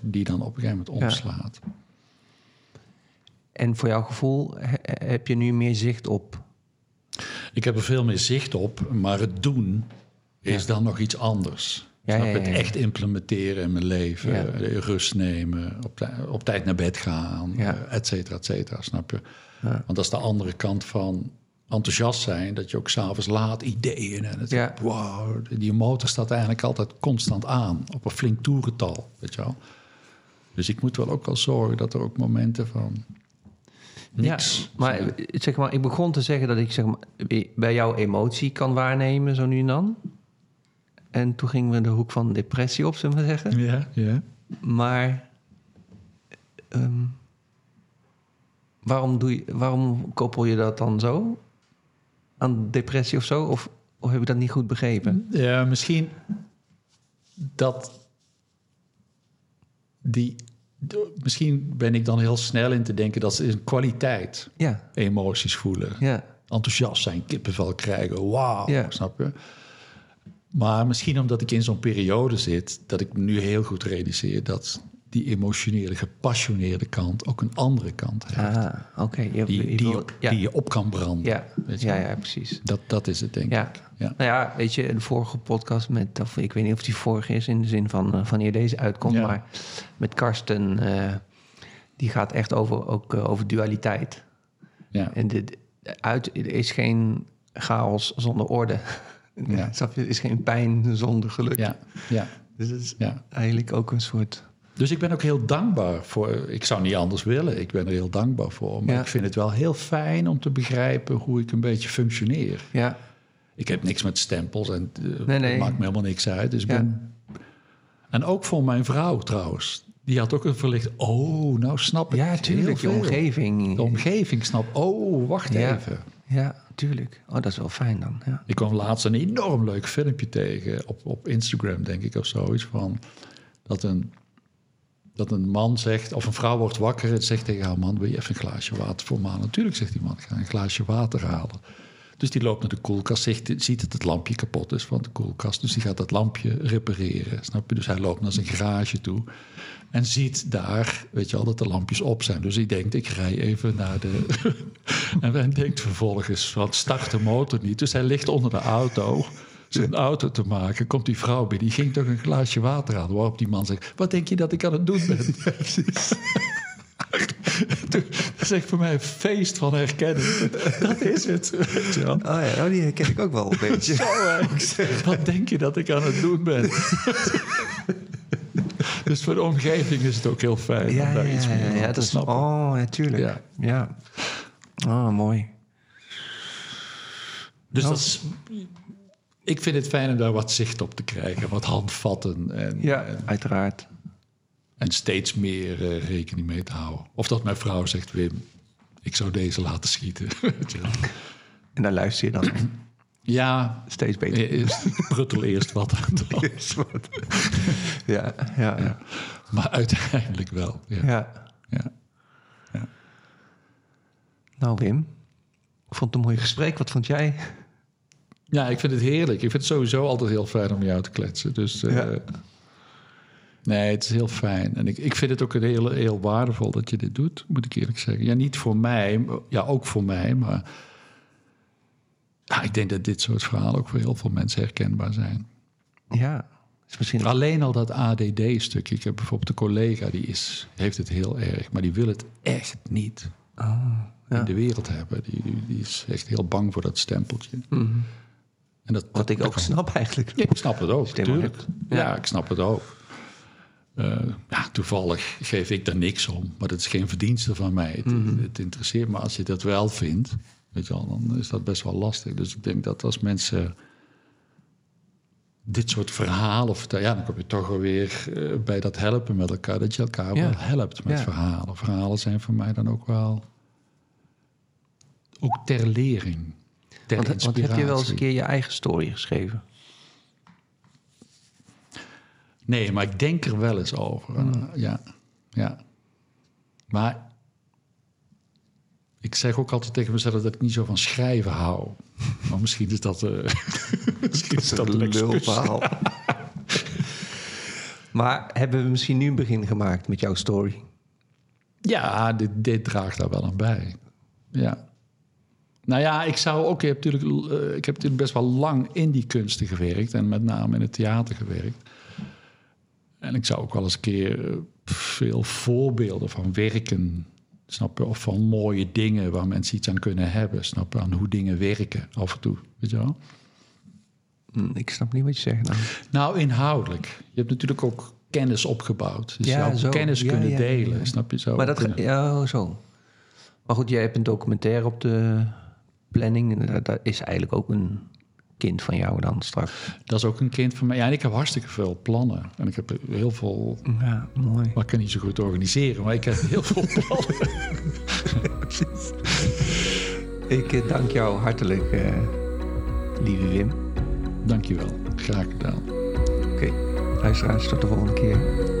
die dan op een gegeven moment omslaat. En voor jouw gevoel he- heb je nu meer zicht op... Ik heb er veel meer zicht op, maar het doen is dan nog iets anders. Ja, Snap ja, je? ja, Het echt implementeren in mijn leven, rust nemen, op, tij- op tijd naar bed gaan, eh, et cetera, et cetera, snap je? Want dat is de andere kant van enthousiast zijn, dat je ook s'avonds laat ideeën en het, Ja. wow, die motor staat eigenlijk altijd constant aan, op een flink toerental, weet je wel. Dus ik moet wel ook wel zorgen dat er ook momenten van niks... Ja, maar zeg maar, ik begon te zeggen dat ik zeg maar, bij jou emotie kan waarnemen, zo nu en dan. En toen gingen we de hoek van depressie op, zullen we zeggen. Ja, ja. Maar ehm, waarom, doe je, waarom koppel je dat dan zo aan depressie of zo? Of, of heb ik dat niet goed begrepen? Ja, misschien dat die. Misschien ben ik dan heel snel in te denken dat ze een kwaliteit Ja, emoties voelen. ja, Enthousiast zijn, kippenvel krijgen, wauw, Ja. snap je? Maar misschien omdat ik in zo'n periode zit, dat ik me nu heel goed realiseer dat die emotionele, gepassioneerde kant ook een andere kant heeft. ah, oké. Die, je die, je- ja, die je op kan branden. ja, weet je ja, ja, precies. Dat, dat is het, denk Ja. ik. Ja. Nou ja, weet je, de vorige podcast met, of ik weet niet of die vorige is in de zin van uh, wanneer deze uitkomt, maar met Karsten, eh, die gaat echt over, ook eh, over dualiteit. Ja. En de- uit, er is geen chaos zonder orde. Ja. Snap? Er is geen pijn zonder geluk. Ja, ja, Dus het is ja. eigenlijk ook een soort. Dus ik ben ook heel dankbaar voor. Ik zou niet anders willen. Ik ben er heel dankbaar voor. Maar Ja. ik vind het wel heel fijn om te begrijpen hoe ik een beetje functioneer. Ja, Ik heb niks met stempels en eh, Nee, nee. het maakt me helemaal niks uit. Dus Ja. ben... En ook voor mijn vrouw trouwens. Die had ook een verlicht. Oh, nou snap ik. ja tuurlijk. Je omgeving. De omgeving snapt. Oh, wacht even. Ja, tuurlijk. Oh, dat is wel fijn dan. Ja. Ik kwam laatst een enorm leuk filmpje tegen op, op Instagram, denk ik, of zoiets. Van dat een, dat een man zegt, of een vrouw wordt wakker en zegt tegen haar man: Wil je even een glaasje water voor me halen? Natuurlijk, zegt die man: Ik ga een glaasje water halen. Dus die loopt naar de koelkast, zegt, ziet dat het lampje kapot is van de koelkast. Dus die gaat dat lampje repareren. Snap je? Dus hij loopt naar zijn garage toe en ziet daar, weet je wel, dat de lampjes op zijn. Dus hij denkt, ik rij even naar de... en hij denkt vervolgens, van start de motor niet. Dus hij ligt onder de auto, zijn auto te maken. Komt die vrouw binnen, die ging toch een glaasje water aan. Waarop die man zegt, wat denk je dat ik aan het doen ben? Dat is echt voor mij een feest van herkenning. Dat is het. weet je wel. Oh ja, nou, die herken ik ook wel een beetje. Zo. Wat denk je dat ik aan het doen ben? dus voor de omgeving is het ook heel fijn Ja, om ja, daar iets mee ja, ja, te dat is, snappen. oh, natuurlijk. Ja. Ja. Oh, mooi. Dus Nou. dat is, ik vind het fijn om daar wat zicht op te krijgen, wat handvatten en, Ja, en, uiteraard. En steeds meer eh, rekening mee te houden. Of dat mijn vrouw zegt, Wim, ik zou deze laten schieten. En dan luister je dan ja, steeds beter. eh, eerst- pruttel eerst wat aan de hand. Ja, ja, ja. Maar uiteindelijk wel. Ja. ja. Ja. Nou, Wim, ik vond het een mooi gesprek. Wat vond jij? Ja, ik vind het heerlijk. Ik vind het sowieso altijd heel fijn om jou te kletsen. Dus eh, Ja. Nee, het is heel fijn. En ik, ik vind het ook een heel, heel waardevol dat je dit doet, moet ik eerlijk zeggen. Ja, niet voor mij, ja, ook voor mij, maar ja, ik denk dat dit soort verhalen ook voor heel veel mensen herkenbaar zijn. Ja, is misschien... Alleen al dat ADD-stukje. Ik heb bijvoorbeeld een collega die is, heeft het heel erg, maar die wil het echt niet Oh, ja. in de wereld hebben. Die, die, die is echt heel bang voor dat stempeltje. Mhm. En dat, Wat ik dat ook kan- snap eigenlijk. Ja, ik snap het ook, natuurlijk. Ja. ik snap het ook. Eh, ja, toevallig geef ik daar niks om. Maar dat is geen verdienste van mij. Het, Mhm. het interesseert me als je dat wel vindt. Weet je wel, dan is dat best wel lastig. Dus ik denk dat als mensen dit soort verhalen vertellen... ja, dan kom je toch alweer eh, bij dat helpen met elkaar. Dat je elkaar Ja. wel helpt met Ja. verhalen. Verhalen zijn voor mij dan ook wel... ook ter lering. Ter Want, want heb je wel eens een keer je eigen story geschreven? Nee, maar ik denk er wel eens over. Hmm. Eh, ja, ja. Maar ik zeg ook altijd tegen mezelf dat ik niet zo van schrijven hou. Maar misschien is dat, eh misschien is dat een excuus. lulverhaal. maar hebben we misschien nu een begin gemaakt met jouw story? Ja, dit, dit draagt daar wel aan bij. Ja. Nou ja, ik zou ook... Ik heb natuurlijk, eh, ik heb natuurlijk best wel lang in die kunsten gewerkt. En met name in het theater gewerkt. En ik zou ook wel eens een keer eh, veel voorbeelden van werken... Snap je? Of van mooie dingen waar mensen iets aan kunnen hebben. Snap je? Aan hoe dingen werken af en toe. Weet je wel? Hm, Ik snap niet wat je zegt. Nou. Nou, inhoudelijk. Je hebt natuurlijk ook kennis opgebouwd. Dus Ja, jouw zo. kennis Ja, kunnen ja, delen. ja. Snap je zo? Maar dat, Kunnen- ja, oh, zo. Maar goed, jij hebt een documentaire op de planning. Dat is eigenlijk ook een kind van jou dan straks. Dat is ook een kind van mij. Ja, en ik heb hartstikke veel plannen. En ik heb heel veel... Ja, mooi. Maar ik kan niet zo goed organiseren, maar ik heb heel veel plannen. Ik eh, dank jou hartelijk, eh, lieve Wim. Dankjewel. Graag gedaan. Oké, luisteraars, tot de volgende keer.